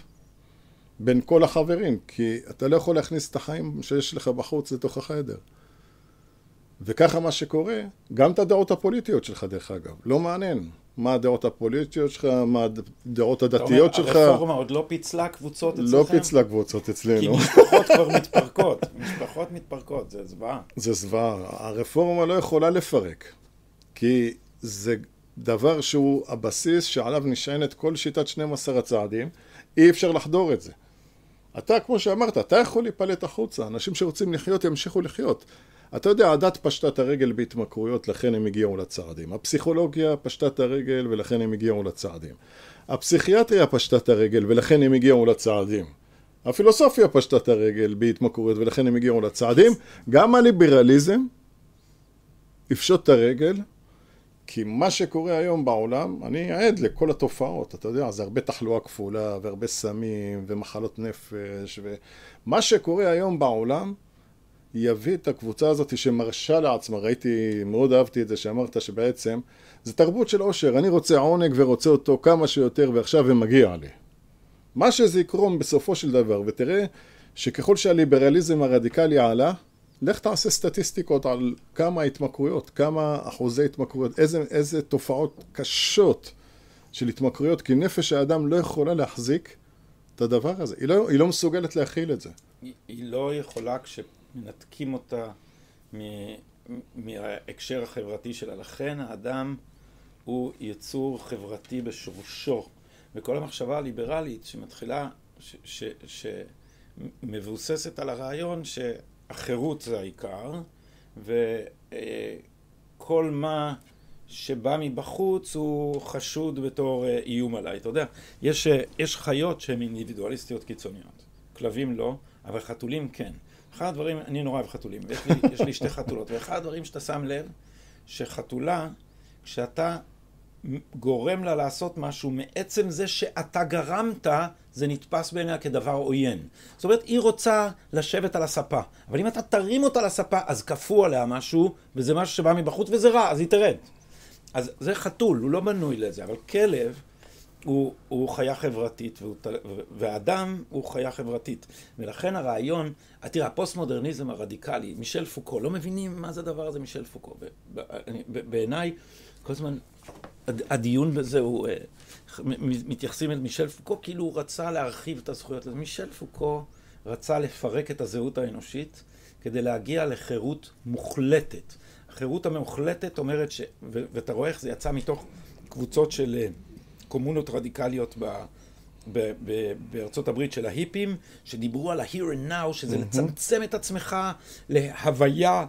בין כל החברים, כי אתה לא יכול להכניס את החיים שיש לך בחוץ לתוך החדר. וככה מה שקורה, גם את הדעות הפוליטיות שלך דרך אגב, לא מעניין. מה הדעות הפוליטיות שלך, מה הדעות הדתיות שלך. אומר, הרפורמה עוד לא פיצלה קבוצות אצלכם? לא פיצלה קבוצות אצלנו. כי משפחות כבר מתפרקות, משפחות מתפרקות, זה זוועה. זה זוועה. הרפורמה לא יכולה לפרק, כי זה דבר שהוא הבסיס שעליו נשענת כל שיטת 12 הצעדים, אי אפשר לחדור את זה. אתה, כמו שאמרת, אתה יכול להיפלט החוצה, אנשים שרוצים לחיות ימשיכו לחיות. אתה יודע, הדת פשטה את הרגל בהתמכרויות, לכן הם הגיעו לצעדים. הפסיכולוגיה פשטה את הרגל, ולכן הם הגיעו לצעדים. הפסיכיאטריה פשטה את הרגל, ולכן הם הגיעו לצעדים. הפילוסופיה פשטה את הרגל בהתמכרויות, ולכן הם הגיעו לצעדים. גם הליברליזם יפשוט את הרגל, כי מה שקורה היום בעולם, אני עד לכל התופעות, אתה יודע, זה הרבה תחלואה כפולה, והרבה סמים, ומחלות נפש, ומה שקורה היום בעולם, יביא את הקבוצה הזאת שמרשה לעצמה, ראיתי, מאוד אהבתי את זה שאמרת שבעצם זה תרבות של עושר, אני רוצה עונג ורוצה אותו כמה שיותר ועכשיו ומגיע לי. מה שזה יקרום בסופו של דבר, ותראה שככל שהליברליזם הרדיקלי עלה, לך תעשה סטטיסטיקות על כמה התמכרויות, כמה אחוזי התמכרויות, איזה, איזה תופעות קשות של התמכרויות, כי נפש האדם לא יכולה להחזיק את הדבר הזה, היא לא, היא לא מסוגלת להכיל את זה. היא, היא לא יכולה כש... מנתקים אותה מההקשר החברתי שלה. לכן האדם הוא יצור חברתי בשורשו. וכל המחשבה הליברלית שמתחילה, שמבוססת על הרעיון שהחירות זה העיקר, וכל מה שבא מבחוץ הוא חשוד בתור איום עליי. אתה יודע, יש, יש חיות שהן אינדיבידואליסטיות קיצוניות. כלבים לא, אבל חתולים כן. אחד הדברים, אני נורא אוהב חתולים, ויש לי, יש לי שתי חתולות, ואחד הדברים שאתה שם לב, שחתולה, כשאתה גורם לה לעשות משהו, מעצם זה שאתה גרמת, זה נתפס בעיניה כדבר עוין. זאת אומרת, היא רוצה לשבת על הספה, אבל אם אתה תרים אותה לספה, אז כפו עליה משהו, וזה משהו שבא מבחוץ, וזה רע, אז היא תרד. אז זה חתול, הוא לא בנוי לזה, אבל כלב... הוא, הוא חיה חברתית, והוא, ואדם הוא חיה חברתית. ולכן הרעיון, תראה, הפוסט-מודרניזם הרדיקלי, מישל פוקו, לא מבינים מה זה הדבר הזה מישל פוקו. בעיניי, כל הזמן הדיון בזה הוא, אה, מתייחסים את מישל פוקו כאילו הוא רצה להרחיב את הזכויות. מישל פוקו רצה לפרק את הזהות האנושית כדי להגיע לחירות מוחלטת. החירות המוחלטת אומרת ש... ואתה רואה איך זה יצא מתוך קבוצות של... קומונות רדיקליות ב, ב, ב, בארצות הברית של ההיפים, שדיברו על ה-here and now, שזה mm-hmm. לצמצם את עצמך להוויה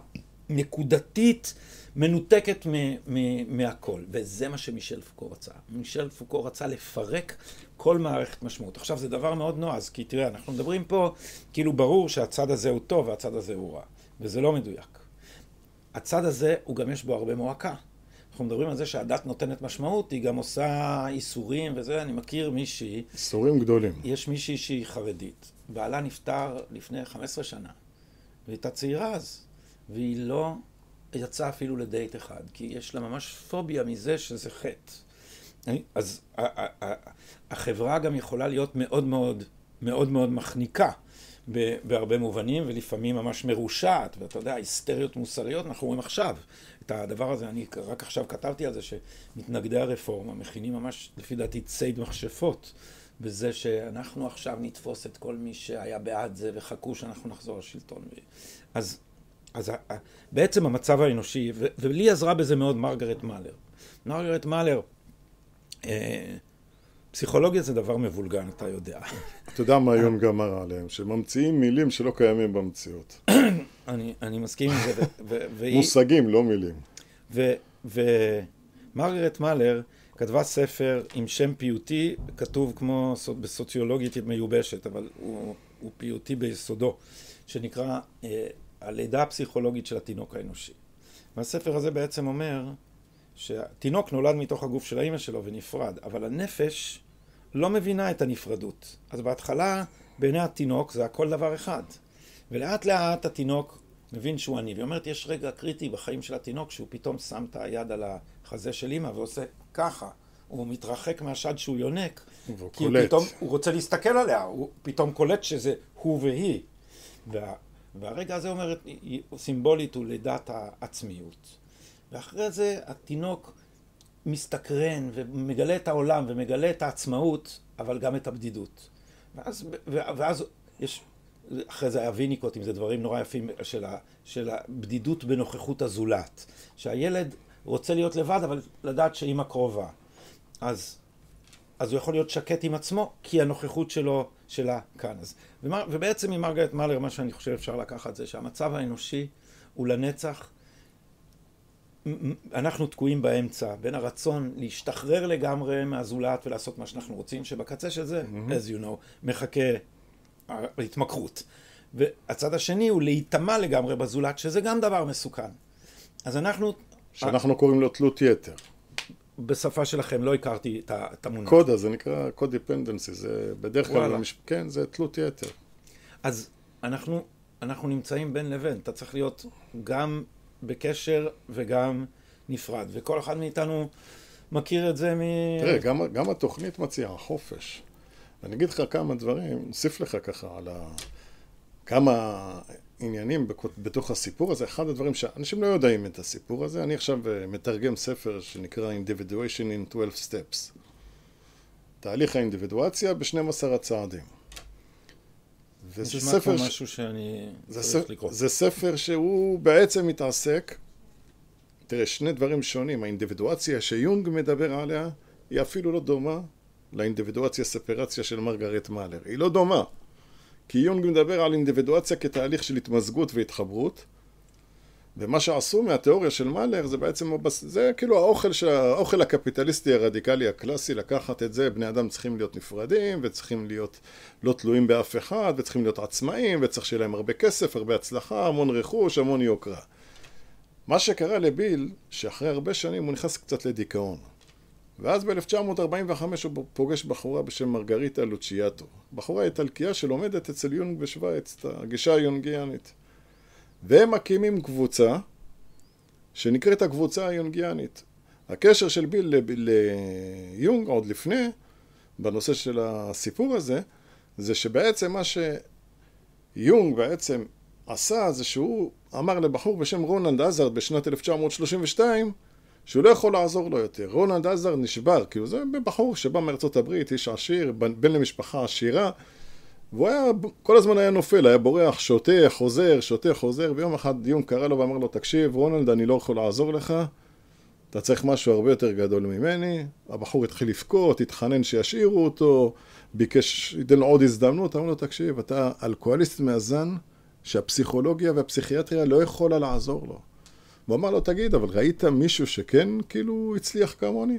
נקודתית, מנותקת מ- מ- מהכל. וזה מה שמישל פוקו רצה. מישל פוקו רצה לפרק כל מערכת משמעות. עכשיו, זה דבר מאוד נועז, כי תראה, אנחנו מדברים פה, כאילו ברור שהצד הזה הוא טוב והצד הזה הוא רע, וזה לא מדויק. הצד הזה, הוא גם יש בו הרבה מועקה. אנחנו מדברים על זה שהדת נותנת משמעות, היא גם עושה איסורים וזה, אני מכיר מישהי... איסורים גדולים. יש מישהי שהיא חרדית. בעלה נפטר לפני 15 שנה, והיא הייתה צעירה אז, והיא לא יצאה אפילו לדייט אחד, כי יש לה ממש פוביה מזה שזה חטא. אז החברה גם יכולה להיות מאוד מאוד מאוד מאוד מחניקה. בהרבה מובנים, ולפעמים ממש מרושעת, ואתה יודע, היסטריות מוסריות, אנחנו רואים עכשיו את הדבר הזה, אני רק עכשיו כתבתי על זה, שמתנגדי הרפורמה מכינים ממש, לפי דעתי, ציד מכשפות, בזה שאנחנו עכשיו נתפוס את כל מי שהיה בעד זה, וחכו שאנחנו נחזור לשלטון. אז, אז בעצם המצב האנושי, ולי עזרה בזה מאוד מרגרט מאלר. מרגרט מאלר, אה, פסיכולוגיה זה דבר מבולגן, אתה יודע. *laughs* אתה יודע מה היום גמר עליהם? שממציאים מילים שלא קיימים במציאות. *coughs* אני, אני מסכים עם זה. מושגים, לא מילים. ומרגרט מאלר כתבה ספר עם שם פיוטי, כתוב כמו בסוציולוגית מיובשת, אבל הוא, הוא פיוטי ביסודו, שנקרא אה, הלידה הפסיכולוגית של התינוק האנושי. והספר הזה בעצם אומר שהתינוק נולד מתוך הגוף של האימא שלו ונפרד, אבל הנפש לא מבינה את הנפרדות. אז בהתחלה, בעיני התינוק זה הכל דבר אחד. ולאט לאט התינוק מבין שהוא עני. והיא אומרת, יש רגע קריטי בחיים של התינוק שהוא פתאום שם את היד על החזה של אימא ועושה ככה. הוא מתרחק מהשד שהוא יונק, והוא כי הוא קולט. פתאום, הוא רוצה להסתכל עליה, הוא פתאום קולט שזה הוא והיא. וה, והרגע הזה אומר, היא- סימבולית הוא לידת העצמיות. ואחרי זה התינוק מסתקרן ומגלה את העולם ומגלה את העצמאות, אבל גם את הבדידות. ואז, ואז יש, אחרי זה היה ויניקוט, אם זה דברים נורא יפים של, ה, של הבדידות בנוכחות הזולת. שהילד רוצה להיות לבד, אבל לדעת שאימא קרובה. אז, אז הוא יכול להיות שקט עם עצמו, כי הנוכחות שלו, שלה כאן. אז, ומר, ובעצם ממרגרט מאלר, מה שאני חושב אפשר לקחת זה שהמצב האנושי הוא לנצח אנחנו תקועים באמצע, בין הרצון להשתחרר לגמרי מהזולת ולעשות מה שאנחנו רוצים, שבקצה של זה, as you know, מחכה ההתמכרות. והצד השני הוא להיטמע לגמרי בזולת, שזה גם דבר מסוכן. אז אנחנו, שאנחנו קוראים לו תלות יתר. בשפה שלכם לא הכרתי את המונח. קודה, זה נקרא קוד דיפנדנסי, זה בדרך כלל. במש- כן, זה תלות יתר. אז אנחנו, אנחנו נמצאים בין לבין, אתה צריך להיות גם בקשר וגם נפרד, וכל אחד מאיתנו מכיר את זה מ... תראה, גם, גם התוכנית מציעה חופש. ואני אגיד לך כמה דברים, נוסיף לך ככה על ה... כמה עניינים בתוך הסיפור הזה. אחד הדברים שאנשים לא יודעים את הסיפור הזה, אני עכשיו אה, מתרגם ספר שנקרא Individuation in 12 Steps. תהליך האינדיבידואציה ב-12 הצעדים. וזה נשמע ספר, כמו ש- משהו שאני זה, צריך ספר, לקרוא. זה ספר שהוא בעצם מתעסק, תראה, שני דברים שונים. האינדיבידואציה שיונג מדבר עליה, היא אפילו לא דומה לאינדיבידואציה ספרציה של מרגרט מאלר. היא לא דומה. כי יונג מדבר על אינדיבידואציה כתהליך של התמזגות והתחברות, ומה שעשו מהתיאוריה של מאלר זה בעצם, זה כאילו האוכל, של, האוכל הקפיטליסטי הרדיקלי הקלאסי, לקחת את זה, בני אדם צריכים להיות נפרדים, וצריכים להיות לא תלויים באף אחד, וצריכים להיות עצמאים, וצריך שיהיה להם הרבה כסף, הרבה הצלחה, המון רכוש, המון יוקרה. מה שקרה לביל, שאחרי הרבה שנים הוא נכנס קצת לדיכאון. ואז ב-1945 הוא פוגש בחורה בשם מרגריטה לוציאטו. בחורה איטלקייה שלומדת אצל יונג בשוויץ, את הגישה היונגיאנית. והם מקימים קבוצה שנקראת הקבוצה היונגיאנית. הקשר של ביל ליונג עוד לפני, בנושא של הסיפור הזה, זה שבעצם מה שיונג בעצם עשה זה שהוא אמר לבחור בשם רונלד עזרד בשנת 1932 שהוא לא יכול לעזור לו יותר. רונלד עזרד נשבר, כאילו זה בחור שבא מארצות הברית, איש עשיר, בן למשפחה עשירה והוא היה, כל הזמן היה נופל, היה בורח, שותה, חוזר, שותה, חוזר, ויום אחד יונג קרא לו ואמר לו, תקשיב, רונלד, אני לא יכול לעזור לך, אתה צריך משהו הרבה יותר גדול ממני. הבחור התחיל לבכות, התחנן שישאירו אותו, ביקש, ייתן לו עוד הזדמנות, אמר לו, תקשיב, אתה אלכוהוליסט מאזן, שהפסיכולוגיה והפסיכיאטריה לא יכולה לעזור לו. הוא אמר לו, תגיד, אבל ראית מישהו שכן, כאילו, הצליח כמוני?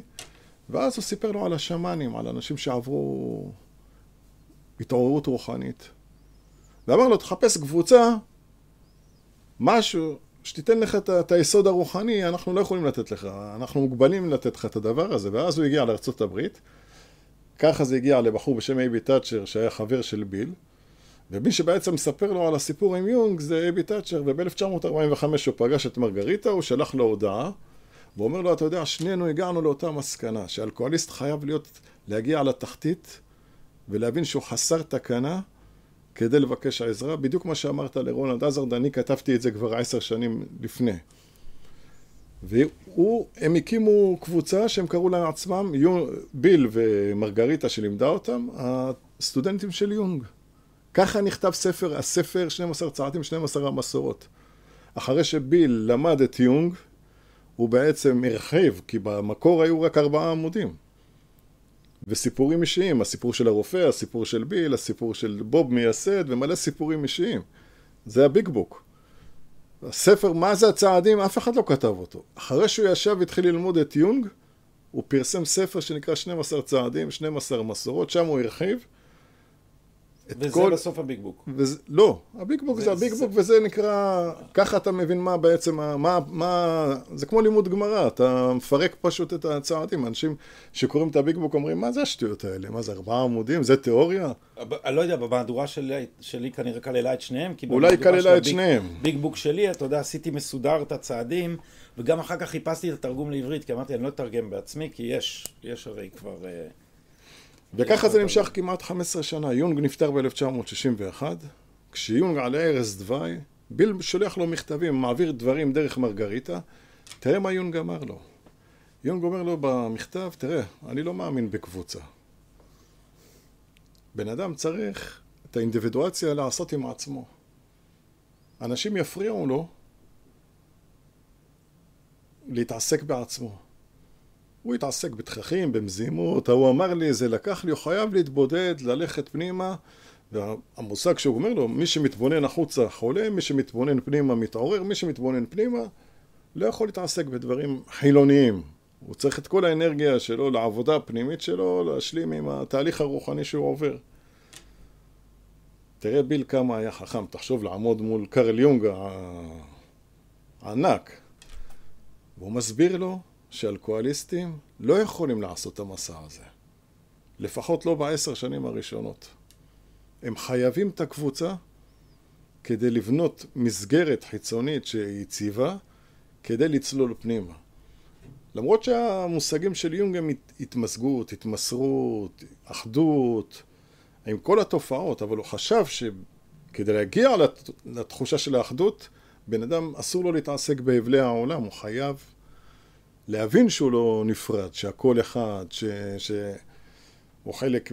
ואז הוא סיפר לו על השמאנים, על אנשים שעברו התעוררות רוחנית. ואמר לו, תחפש קבוצה, משהו, שתיתן לך את, את היסוד הרוחני, אנחנו לא יכולים לתת לך, אנחנו מוגבלים לתת לך את הדבר הזה. ואז הוא הגיע הברית, ככה זה הגיע לבחור בשם אייבי תאצ'ר, שהיה חבר של ביל, ומי שבעצם מספר לו על הסיפור עם יונג זה אייבי תאצ'ר, וב-1945 הוא פגש את מרגריטה, הוא שלח לו הודעה, ואומר לו, אתה יודע, שנינו הגענו לאותה מסקנה, שאלכוהוליסט חייב להיות, להגיע לתחתית, ולהבין שהוא חסר תקנה כדי לבקש עזרה, בדיוק מה שאמרת לרונלד עזרד, אני כתבתי את זה כבר עשר שנים לפני. והם הקימו קבוצה שהם קראו להם עצמם, יו- ביל ומרגריטה שלימדה אותם, הסטודנטים של יונג. ככה נכתב ספר, הספר 12 צעדים, 12 המסורות. אחרי שביל למד את יונג, הוא בעצם הרחיב, כי במקור היו רק ארבעה עמודים. וסיפורים אישיים, הסיפור של הרופא, הסיפור של ביל, הסיפור של בוב מייסד, ומלא סיפורים אישיים. זה ה Big Book. הספר, מה זה הצעדים, אף אחד לא כתב אותו. אחרי שהוא ישב והתחיל ללמוד את יונג, הוא פרסם ספר שנקרא 12 צעדים, 12 מסורות, שם הוא הרחיב. וזה כל... בסוף ה Big Book. וזה... לא, ה Big Book זה, זה ה Big זה... Book, וזה נקרא... ככה אתה מבין מה בעצם, מה, מה... זה כמו לימוד גמרא, אתה מפרק פשוט את הצעדים. אנשים שקוראים את הביג בוק אומרים, מה זה השטויות האלה? מה זה, ארבעה עמודים? זה תיאוריה? אני לא יודע, במהדורה שלי, שלי כנראה כללה את שניהם. אולי כללה את שניהם. ביג בוק שלי, אתה יודע, עשיתי מסודר את הצעדים, וגם אחר כך חיפשתי את התרגום לעברית, כי אמרתי, אני לא אתרגם בעצמי, כי יש, יש הרי כבר... אה, וככה זה נמשך כמעט 15 שנה. יונג נפטר ב-1961, כשיונג על ערש דווי, ביל שולח לו מכתבים, מעביר דברים דרך מרגריטה, תראה מה יונג אמר לו. יונג אומר לו במכתב, תראה, אני לא מאמין בקבוצה. בן אדם צריך את האינדיבידואציה לעשות עם עצמו. אנשים יפריעו לו להתעסק בעצמו. הוא התעסק בתככים, במזימות, הוא אמר לי, זה לקח לי, הוא חייב להתבודד, ללכת פנימה, והמושג שהוא אומר לו, מי שמתבונן החוצה חולה, מי שמתבונן פנימה מתעורר, מי שמתבונן פנימה לא יכול להתעסק בדברים חילוניים. הוא צריך את כל האנרגיה שלו לעבודה הפנימית שלו, להשלים עם התהליך הרוחני שהוא עובר. תראה ביל כמה היה חכם, תחשוב לעמוד מול קרל יונג הענק, והוא מסביר לו שאלכוהוליסטים לא יכולים לעשות את המסע הזה. לפחות לא בעשר שנים הראשונות. הם חייבים את הקבוצה כדי לבנות מסגרת חיצונית שהיא יציבה כדי לצלול פנימה. למרות שהמושגים של יונג הם התמזגות, התמסרות, אחדות, עם כל התופעות, אבל הוא חשב שכדי להגיע לתחושה של האחדות, בן אדם אסור לו להתעסק בהבלי העולם, הוא חייב להבין שהוא לא נפרד, שהכל אחד, ש... שהוא חלק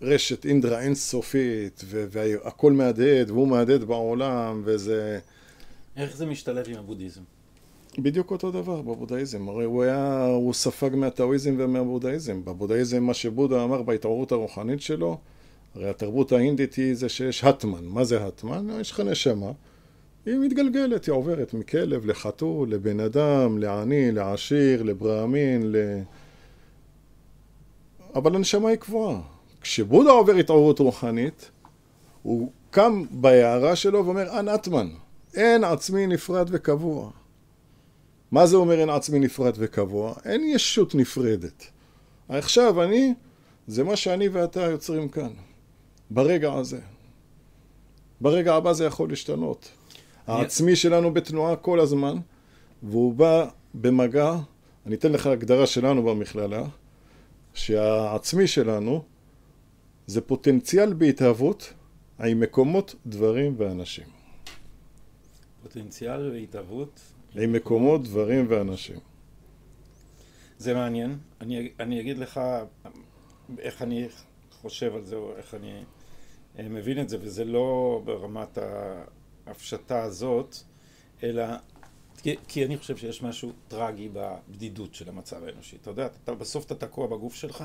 מרשת אינדרה אינסופית, והכל מהדהד, והוא מהדהד בעולם, וזה... איך זה משתלב עם הבודהיזם? בדיוק אותו דבר בבודהיזם, הרי הוא היה, הוא ספג מהטאואיזם ומהבודהיזם. בבודהיזם מה שבודה אמר בהתעוררות הרוחנית שלו, הרי התרבות ההינדית היא זה שיש הטמן. מה זה הטמן? יש לך נשמה. היא מתגלגלת, היא עוברת מכלב לחתול, לבן אדם, לעני, לעשיר, לברהמין, ל... אבל הנשמה היא קבועה. כשבודה עובר התעוררות רוחנית, הוא קם בהערה שלו ואומר, אין אטמן, אין עצמי נפרד וקבוע. מה זה אומר אין עצמי נפרד וקבוע? אין ישות נפרדת. עכשיו אני, זה מה שאני ואתה יוצרים כאן, ברגע הזה. ברגע הבא זה יכול להשתנות. העצמי שלנו בתנועה כל הזמן, והוא בא במגע, אני אתן לך הגדרה שלנו במכללה, שהעצמי שלנו זה פוטנציאל בהתהוות עם מקומות, דברים ואנשים. פוטנציאל בהתהוות עם מקומות, דברים ואנשים. זה מעניין. אני, אני אגיד לך איך אני חושב על זה, או איך אני אה, מבין את זה, וזה לא ברמת ההפשטה הזאת, אלא כי, כי אני חושב שיש משהו טרגי בבדידות של המצב האנושי. אתה יודע, אתה, בסוף אתה תקוע בגוף שלך,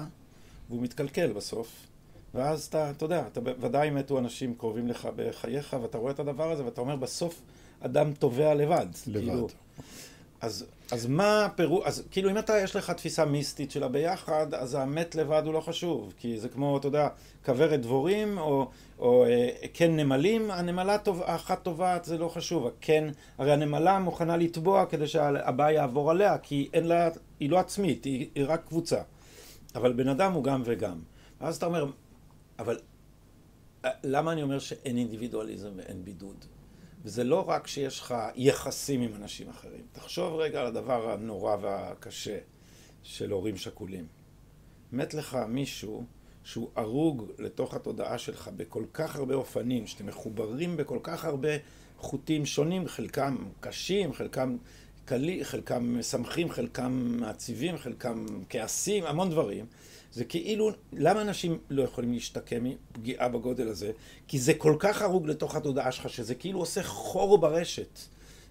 והוא מתקלקל בסוף, ואז אתה, אתה יודע, אתה, ודאי מתו אנשים קרובים לך בחייך, ואתה רואה את הדבר הזה, ואתה אומר, בסוף אדם טובע לבד. לבד. כאילו, אז, אז מה הפירוש, אז כאילו אם אתה, יש לך תפיסה מיסטית של הביחד, אז המת לבד הוא לא חשוב, כי זה כמו, אתה יודע, כוורת דבורים, או, או אה, כן נמלים, הנמלה טוב, האחת טובעת, זה לא חשוב, הכן, הרי הנמלה מוכנה לטבוע כדי שהבא יעבור עליה, כי אין לה, היא לא עצמית, היא, היא רק קבוצה. אבל בן אדם הוא גם וגם. ואז אתה אומר, אבל אה, למה אני אומר שאין אינדיבידואליזם ואין בידוד? וזה לא רק שיש לך יחסים עם אנשים אחרים. תחשוב רגע על הדבר הנורא והקשה של הורים שכולים. מת לך מישהו שהוא הרוג לתוך התודעה שלך בכל כך הרבה אופנים, שאתם מחוברים בכל כך הרבה חוטים שונים, חלקם קשים, חלקם קלים, חלקם משמחים, חלקם מעציבים, חלקם כעסים, המון דברים. זה כאילו, למה אנשים לא יכולים להשתקם מפגיעה בגודל הזה? כי זה כל כך הרוג לתוך התודעה שלך, שזה כאילו עושה חור ברשת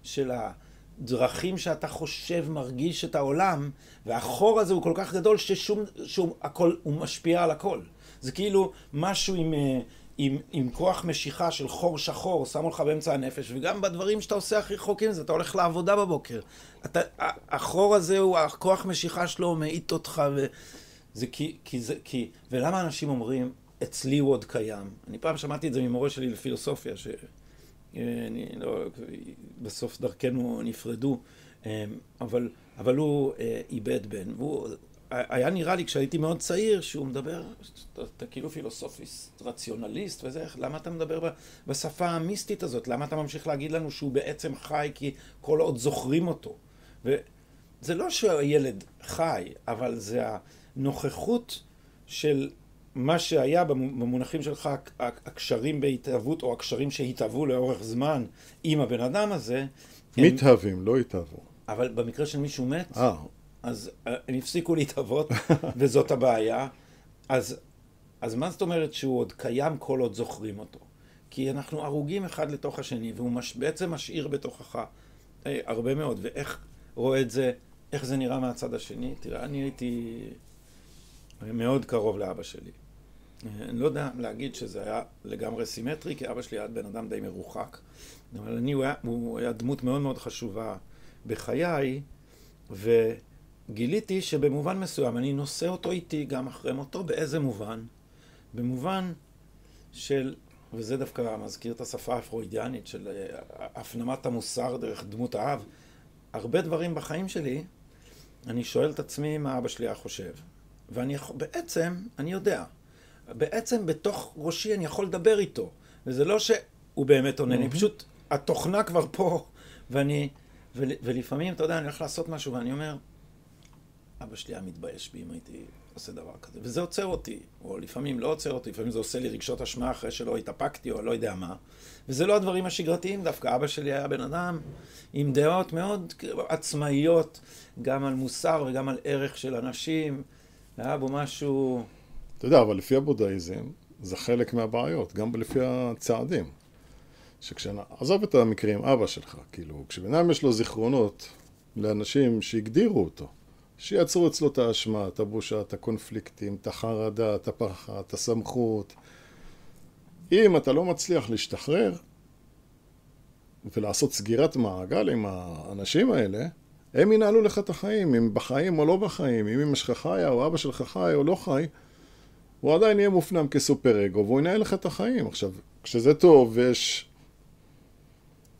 של הדרכים שאתה חושב, מרגיש את העולם, והחור הזה הוא כל כך גדול ששום, שום, הכל, הוא משפיע על הכל. זה כאילו משהו עם, אה, עם, עם כוח משיכה של חור שחור, שמו לך באמצע הנפש, וגם בדברים שאתה עושה הכי רחוקים זה, אתה הולך לעבודה בבוקר. אתה, החור הזה הוא, הכוח משיכה שלו מאיט אותך, ו... זה כי, כי זה, כי, ולמה אנשים אומרים, אצלי הוא עוד קיים. אני פעם שמעתי את זה ממורה שלי לפילוסופיה, ש... אני לא, בסוף דרכנו נפרדו, אבל, אבל הוא איבד בן, והוא היה נראה לי כשהייתי מאוד צעיר שהוא מדבר, אתה, אתה כאילו פילוסופיסט, רציונליסט וזה, למה אתה מדבר בשפה המיסטית הזאת? למה אתה ממשיך להגיד לנו שהוא בעצם חי כי כל עוד זוכרים אותו? וזה לא שהילד חי, אבל זה הנוכחות של מה שהיה במונחים שלך, הקשרים בהתהוות או הקשרים שהתהוו לאורך זמן עם הבן אדם הזה. מתהווים, הם... לא התהוו. אבל במקרה של מישהו מת, אה. אז אה, הם הפסיקו להתהוות, *laughs* וזאת הבעיה. אז, אז מה זאת אומרת שהוא עוד קיים כל עוד זוכרים אותו? כי אנחנו הרוגים אחד לתוך השני, והוא מש, בעצם משאיר בתוכך אה, הרבה מאוד. ואיך רואה את זה, איך זה נראה מהצד השני? תראה, אני הייתי מאוד קרוב לאבא שלי. אה, אני לא יודע להגיד שזה היה לגמרי סימטרי, כי אבא שלי היה בן אדם די מרוחק. אבל אני, הוא היה, הוא היה דמות מאוד מאוד חשובה בחיי, ו... גיליתי שבמובן מסוים אני נושא אותו איתי גם אחרי מותו, באיזה מובן? במובן של, וזה דווקא מזכיר את השפה הפרוידיאנית של אה, הפנמת המוסר דרך דמות האב, הרבה דברים בחיים שלי, אני שואל את עצמי מה אבא שלי היה חושב. ואני יכול, בעצם, אני יודע. בעצם בתוך ראשי אני יכול לדבר איתו. וזה לא שהוא באמת עונה לי, פשוט התוכנה כבר פה, ואני, ולפעמים, אתה יודע, אני הולך לעשות משהו ואני אומר, אבא שלי היה מתבייש בי אם הייתי עושה דבר כזה. וזה עוצר אותי, או לפעמים לא עוצר אותי, לפעמים זה עושה לי רגשות אשמה אחרי שלא התאפקתי, או לא יודע מה. וזה לא הדברים השגרתיים דווקא. אבא שלי היה בן אדם עם דעות מאוד עצמאיות, גם על מוסר וגם על ערך של אנשים. היה בו משהו... אתה יודע, אבל לפי הבודהיזם, זה חלק מהבעיות, גם לפי הצעדים. שכשאני... עזוב את המקרים, אבא שלך, כאילו, כשבן אדם יש לו זיכרונות לאנשים שהגדירו אותו, שיצרו אצלו את האשמה, את הבושה, את הקונפליקטים, את החרדה, את הפחד, את הסמכות. אם אתה לא מצליח להשתחרר ולעשות סגירת מעגל עם האנשים האלה, הם ינהלו לך את החיים, אם בחיים או לא בחיים, אם אמא שלך חיה או אבא שלך חי או לא חי, הוא עדיין יהיה מופנם כסופר אגו והוא ינהל לך את החיים. עכשיו, כשזה טוב ויש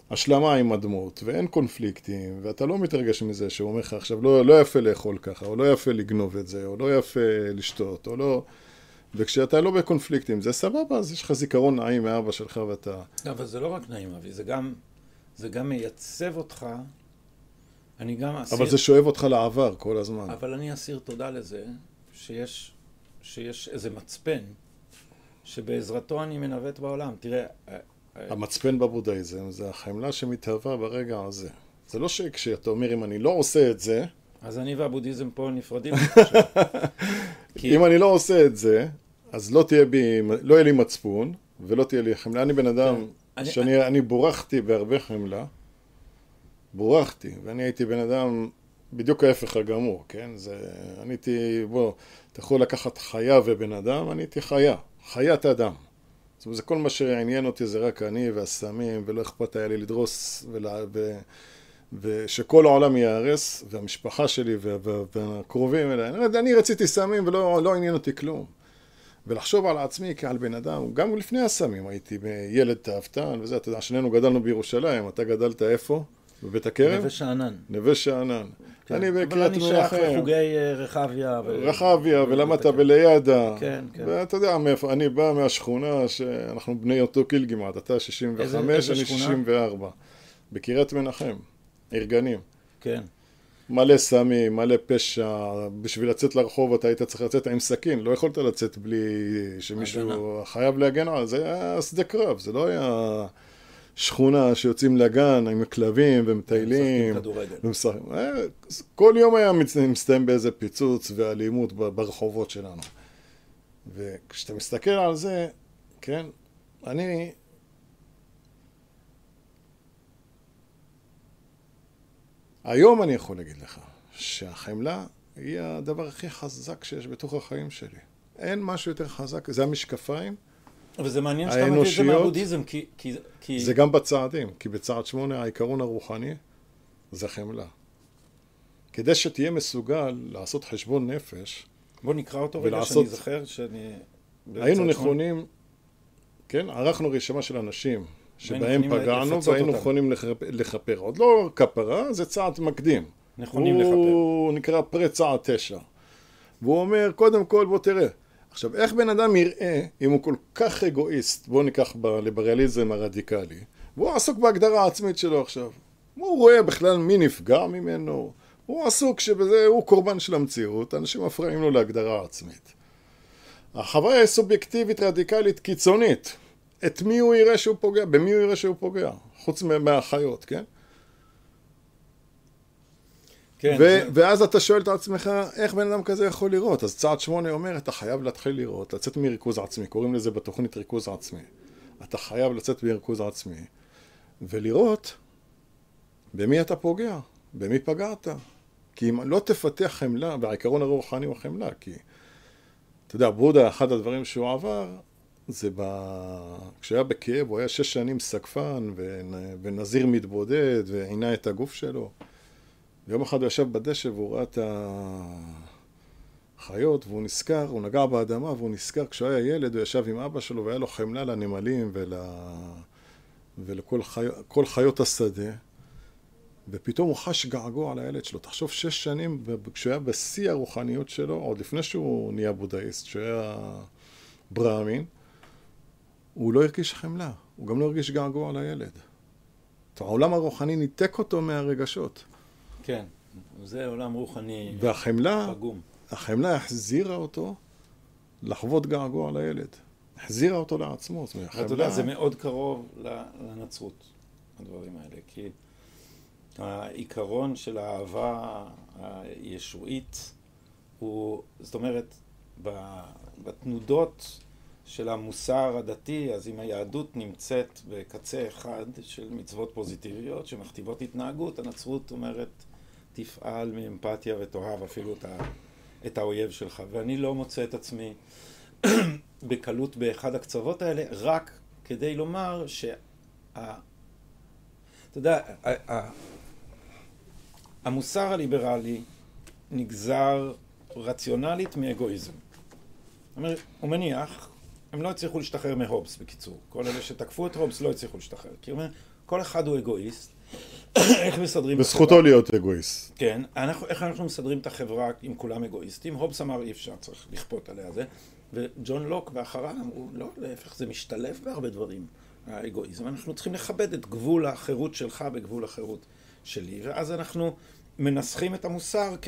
השלמה עם הדמות, ואין קונפליקטים, ואתה לא מתרגש מזה שהוא אומר לך עכשיו לא, לא יפה לאכול ככה, או לא יפה לגנוב את זה, או לא יפה לשתות, או לא... וכשאתה לא בקונפליקטים, זה סבבה, אז יש לך זיכרון נעים מאבא שלך ואתה... אבל זה לא רק נעים, אבי, זה גם, זה גם מייצב אותך. אני גם אסיר... אבל זה שואב אותך לעבר כל הזמן. אבל אני אסיר תודה לזה, שיש, שיש איזה מצפן, שבעזרתו אני מנווט בעולם. תראה, המצפן בבודהיזם זה החמלה שמתהווה ברגע הזה. זה לא שכשאתה אומר אם אני לא עושה את זה... אז אני והבודהיזם פה נפרדים. *laughs* *laughs* אם אני לא עושה את זה, אז לא תהיה בי, לא יהיה לי מצפון, ולא תהיה לי חמלה. אני בן אדם כן. שאני אני בורחתי בהרבה חמלה. בורחתי, ואני הייתי בן אדם בדיוק ההפך הגמור, כן? זה, אני הייתי, בוא, אתה יכול לקחת חיה ובן אדם, אני הייתי חיה, חיית אדם. זאת אומרת, זה כל מה שעניין אותי זה רק אני והסמים, ולא אכפת היה לי לדרוס, ולה, ו, ושכל העולם ייהרס, והמשפחה שלי והקרובים אליי. אני, אני רציתי סמים ולא לא עניין אותי כלום. ולחשוב על עצמי כעל בן אדם, גם לפני הסמים הייתי ילד תאוותן וזה, אתה יודע, שנינו גדלנו בירושלים, אתה גדלת איפה? בבית הכרם? נווה שאנן. נווה שאנן. כן. אני בקריית מנחם. אבל אני שייך לחוגי אה, רחביה. ו... רחביה, ולמדת בלידע. כן, כן. ואתה יודע אני בא מהשכונה שאנחנו בני אותו גיל כמעט, אתה 65, איזה, איזה אני שכונה? 64. בקריית מנחם, ארגנים. כן. מלא סמים, מלא פשע, בשביל לצאת לרחוב אתה היית צריך לצאת עם סכין, לא יכולת לצאת בלי שמישהו הגנה. חייב להגן על זה, היה שדה קרב, זה לא היה... שכונה שיוצאים לגן עם כלבים ומטיילים. ומשחקים אה, כל יום היה מסתיים באיזה פיצוץ ואלימות ברחובות שלנו. וכשאתה מסתכל על זה, כן, אני... היום אני יכול להגיד לך שהחמלה היא הדבר הכי חזק שיש בתוך החיים שלי. אין משהו יותר חזק, זה המשקפיים אבל זה מעניין שאתה מביא את זה מהבודהיזם, כי, כי, כי... זה גם בצעדים, כי בצעד שמונה העיקרון הרוחני זה חמלה. כדי שתהיה מסוגל לעשות חשבון נפש בוא נקרא אותו ולעשות... רגע שאני אזכר שאני... היינו נכונים, כן, ערכנו רשימה של אנשים שבהם פגענו והיינו נכונים לכפר. עוד לא כפרה, זה צעד מקדים. נכונים לכפר. הוא נקרא פרה צעד תשע. והוא אומר, קודם כל בוא תראה. עכשיו, איך בן אדם יראה אם הוא כל כך אגואיסט, בואו ניקח בליברליזם הרדיקלי, והוא עסוק בהגדרה העצמית שלו עכשיו. הוא רואה בכלל מי נפגע ממנו, הוא עסוק שבזה הוא קורבן של המציאות, אנשים מפריעים לו להגדרה עצמית. החוויה היא סובייקטיבית רדיקלית קיצונית. את מי הוא יראה שהוא פוגע, במי הוא יראה שהוא פוגע, חוץ מהחיות, כן? כן. ו-. ואז אתה שואל את עצמך, איך בן אדם כזה יכול לראות? אז צעד שמונה אומר, אתה חייב להתחיל לראות, לצאת מריכוז עצמי, קוראים לזה בתוכנית ריכוז עצמי. אתה חייב לצאת מריכוז עצמי, ולראות במי אתה פוגע, במי פגעת. כי אם לא תפתח חמלה, והעיקרון הרוחני הוא חמלה, כי אתה יודע, בודה, אחד הדברים שהוא עבר, זה ב... כשהיה בכאב, הוא היה שש שנים סגפן ונזיר מתבודד ועינה את הגוף שלו. ויום אחד הוא ישב בדשא והוא ראה את החיות והוא נזכר, הוא נגע באדמה והוא נזכר כשהוא היה ילד, הוא ישב עם אבא שלו והיה לו חמלה לנמלים ול... ולכל חי... חיות השדה. ופתאום הוא חש געגוע לילד שלו. תחשוב, שש שנים כשהוא היה בשיא הרוחניות שלו, עוד לפני שהוא נהיה בודהיסט, כשהוא היה ברהמין, הוא לא הרגיש חמלה, הוא גם לא הרגיש געגוע לילד. העולם הרוחני ניתק אותו מהרגשות. כן, זה עולם רוחני והחמלה, פגום. החמלה החזירה אותו לחוות געגוע לילד. החזירה אותו לעצמו. זאת אומרת, אתה יודע, זה מאוד קרוב לנצרות, הדברים האלה, כי העיקרון של האהבה הישועית הוא, זאת אומרת, בתנודות של המוסר הדתי, אז אם היהדות נמצאת בקצה אחד של מצוות פוזיטיביות שמכתיבות התנהגות, הנצרות אומרת, תפעל מאמפתיה ותאהב אפילו את, ה, את האויב שלך. ואני לא מוצא את עצמי *clears throat* בקלות באחד הקצוות האלה, רק כדי לומר שה... אתה יודע, המוסר הליברלי נגזר רציונלית מאגואיזם. הוא מניח הם לא הצליחו להשתחרר מהובס, בקיצור. כל אלה שתקפו את הובס לא הצליחו להשתחרר. כי הוא אומר, כל אחד הוא אגואיסט. איך מסדרים... בזכותו להיות אגואיסט. כן. אנחנו, איך אנחנו מסדרים את החברה אם כולם אגואיסטים? הובס אמר אי אפשר, צריך לכפות עליה זה. וג'ון לוק ואחריו אמרו, לא, להפך, זה משתלב בהרבה דברים, האגואיזם. אנחנו צריכים לכבד את גבול החירות שלך בגבול החירות שלי. ואז אנחנו מנסחים את המוסר כ...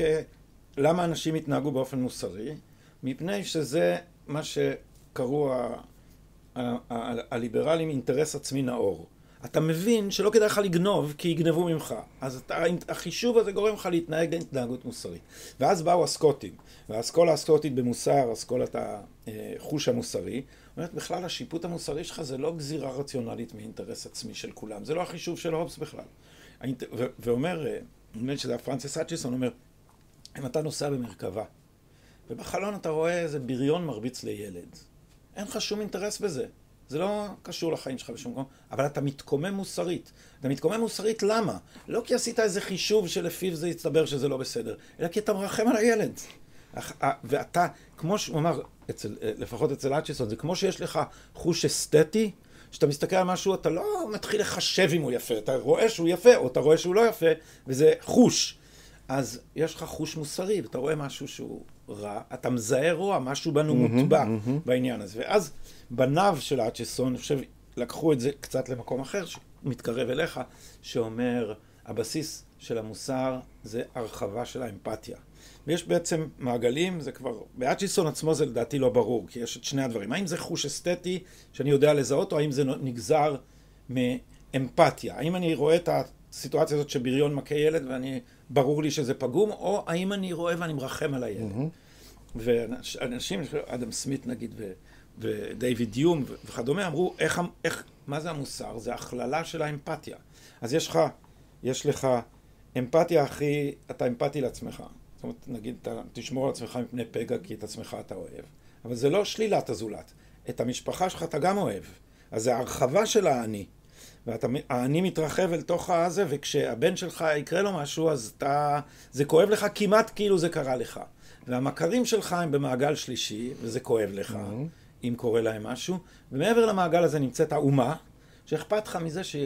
למה אנשים התנהגו באופן מוסרי? מפני שזה מה ש... קראו הליברלים אינטרס עצמי נאור. אתה מבין שלא כדאי לך לגנוב כי יגנבו ממך. אז אתה, החישוב הזה גורם לך להתנהג התנהגות מוסרית. ואז באו הסקוטים, והאסכולה הסקוטית במוסר, אסכולת החוש המוסרי, אומרת בכלל השיפוט המוסרי שלך זה לא גזירה רציונלית מאינטרס עצמי של כולם, זה לא החישוב של הובס בכלל. ואומר, נדמה לי שזה היה פרנסיס אצ'יסון, אומר, אם אתה נוסע במרכבה, ובחלון אתה רואה איזה בריון מרביץ לילד, אין לך שום אינטרס בזה. זה לא קשור לחיים שלך בשום מקום, אבל אתה מתקומם מוסרית. אתה מתקומם מוסרית למה? לא כי עשית איזה חישוב שלפיו זה יצטבר שזה לא בסדר, אלא כי אתה מרחם על הילד. ואתה, כמו שהוא אמר, אצל, לפחות אצל אצ'יסון, זה כמו שיש לך חוש אסתטי, כשאתה מסתכל על משהו אתה לא מתחיל לחשב אם הוא יפה, אתה רואה שהוא יפה או אתה רואה שהוא לא יפה, וזה חוש. אז יש לך חוש מוסרי, ואתה רואה משהו שהוא רע, אתה מזהה רוע, משהו בנו mm-hmm, מוטבע mm-hmm. בעניין הזה. ואז בניו של האצ'סון, אני חושב, לקחו את זה קצת למקום אחר, שמתקרב אליך, שאומר, הבסיס של המוסר זה הרחבה של האמפתיה. ויש בעצם מעגלים, זה כבר, באצ'יסון עצמו זה לדעתי לא ברור, כי יש את שני הדברים. האם זה חוש אסתטי שאני יודע לזהות, או האם זה נגזר מאמפתיה? האם אני רואה את הסיטואציה הזאת שבריון מכה ילד ואני ברור לי שזה פגום, או האם אני רואה ואני מרחם על הילד. Mm-hmm. ואנשים, אדם סמית נגיד, ו, ודייוויד דיום וכדומה, אמרו, איך, איך, מה זה המוסר? זה הכללה של האמפתיה. אז יש לך, יש לך אמפתיה הכי, אתה אמפתי לעצמך. זאת אומרת, נגיד, אתה תשמור על עצמך מפני פגע כי את עצמך אתה אוהב. אבל זה לא שלילת הזולת. את המשפחה שלך אתה גם אוהב. אז זה הרחבה של האני. והאני מתרחב אל תוך הזה, וכשהבן שלך יקרה לו משהו, אז אתה... זה כואב לך כמעט כאילו זה קרה לך. והמכרים שלך הם במעגל שלישי, וזה כואב לך. Mm-hmm. אם קורה להם משהו, ומעבר למעגל הזה נמצאת האומה, שאכפת לך מזה ש...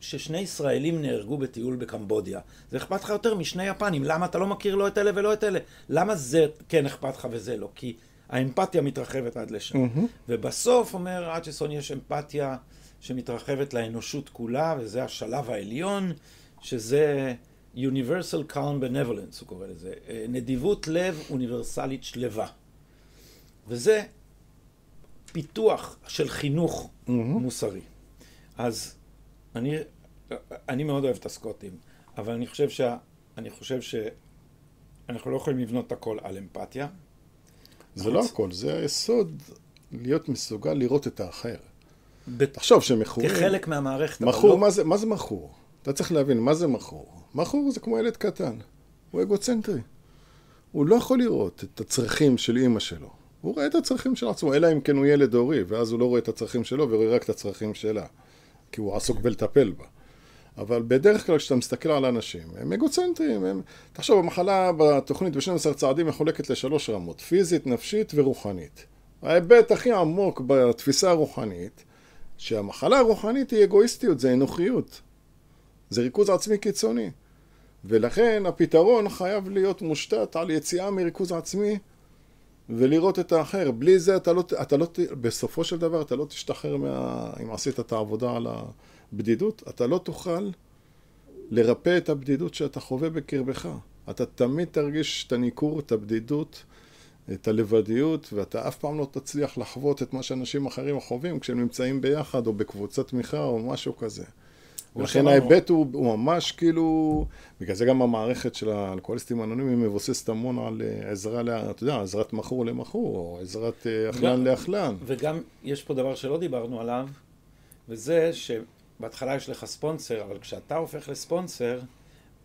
ששני ישראלים נהרגו בטיול בקמבודיה. זה אכפת לך יותר משני יפנים. למה אתה לא מכיר לא את אלה ולא את אלה? למה זה כן אכפת לך וזה לא? כי האמפתיה מתרחבת עד לשם. Mm-hmm. ובסוף, אומר אצ'סון, יש אמפתיה שמתרחבת לאנושות כולה, וזה השלב העליון, שזה Universal Calm Benevolence, הוא קורא לזה. אה, נדיבות לב אוניברסלית שלווה. וזה פיתוח של חינוך mm-hmm. מוסרי. אז אני, אני מאוד אוהב את הסקוטים, אבל אני חושב, שה, אני חושב שאנחנו לא יכולים לבנות את הכל על אמפתיה. זה לא הכל, זה היסוד להיות מסוגל לראות את האחר. תחשוב שמכורים... כחלק מהמערכת. מכור, לא... מה, זה, מה זה מכור? אתה צריך להבין, מה זה מכור? מכור זה כמו ילד קטן, הוא אגוצנטרי. הוא לא יכול לראות את הצרכים של אימא שלו. הוא רואה את הצרכים של עצמו, אלא אם כן הוא ילד הורי, ואז הוא לא רואה את הצרכים שלו ורואה רק את הצרכים שלה. כי הוא עסוק בלטפל בה. אבל בדרך כלל כשאתה מסתכל על אנשים, הם אגוצנטרים, הם... תחשוב, המחלה בתוכנית ב-12 צעדים מחולקת לשלוש רמות, פיזית, נפשית ורוחנית. ההיבט הכי עמוק בתפיסה הרוחנית, שהמחלה הרוחנית היא אגואיסטיות, זה אנוכיות. זה ריכוז עצמי קיצוני. ולכן הפתרון חייב להיות מושתת על יציאה מריכוז עצמי ולראות את האחר. בלי זה אתה לא, אתה לא, בסופו של דבר אתה לא תשתחרר מה... אם עשית את העבודה על הבדידות, אתה לא תוכל לרפא את הבדידות שאתה חווה בקרבך. אתה תמיד תרגיש את הניכור, את הבדידות, את הלבדיות, ואתה אף פעם לא תצליח לחוות את מה שאנשים אחרים חווים כשהם נמצאים ביחד, או בקבוצת תמיכה, או משהו כזה. ולכן ההיבט הוא, הוא ממש כאילו, בגלל זה גם המערכת של האלכוהוליסטים האנונימיים מבוססת המון על אה, עזרה, אתה יודע, עזרת מכור למכור, או עזרת אה, אכלן לאכלן. וגם יש פה דבר שלא דיברנו עליו, וזה שבהתחלה יש לך ספונסר, אבל כשאתה הופך לספונסר,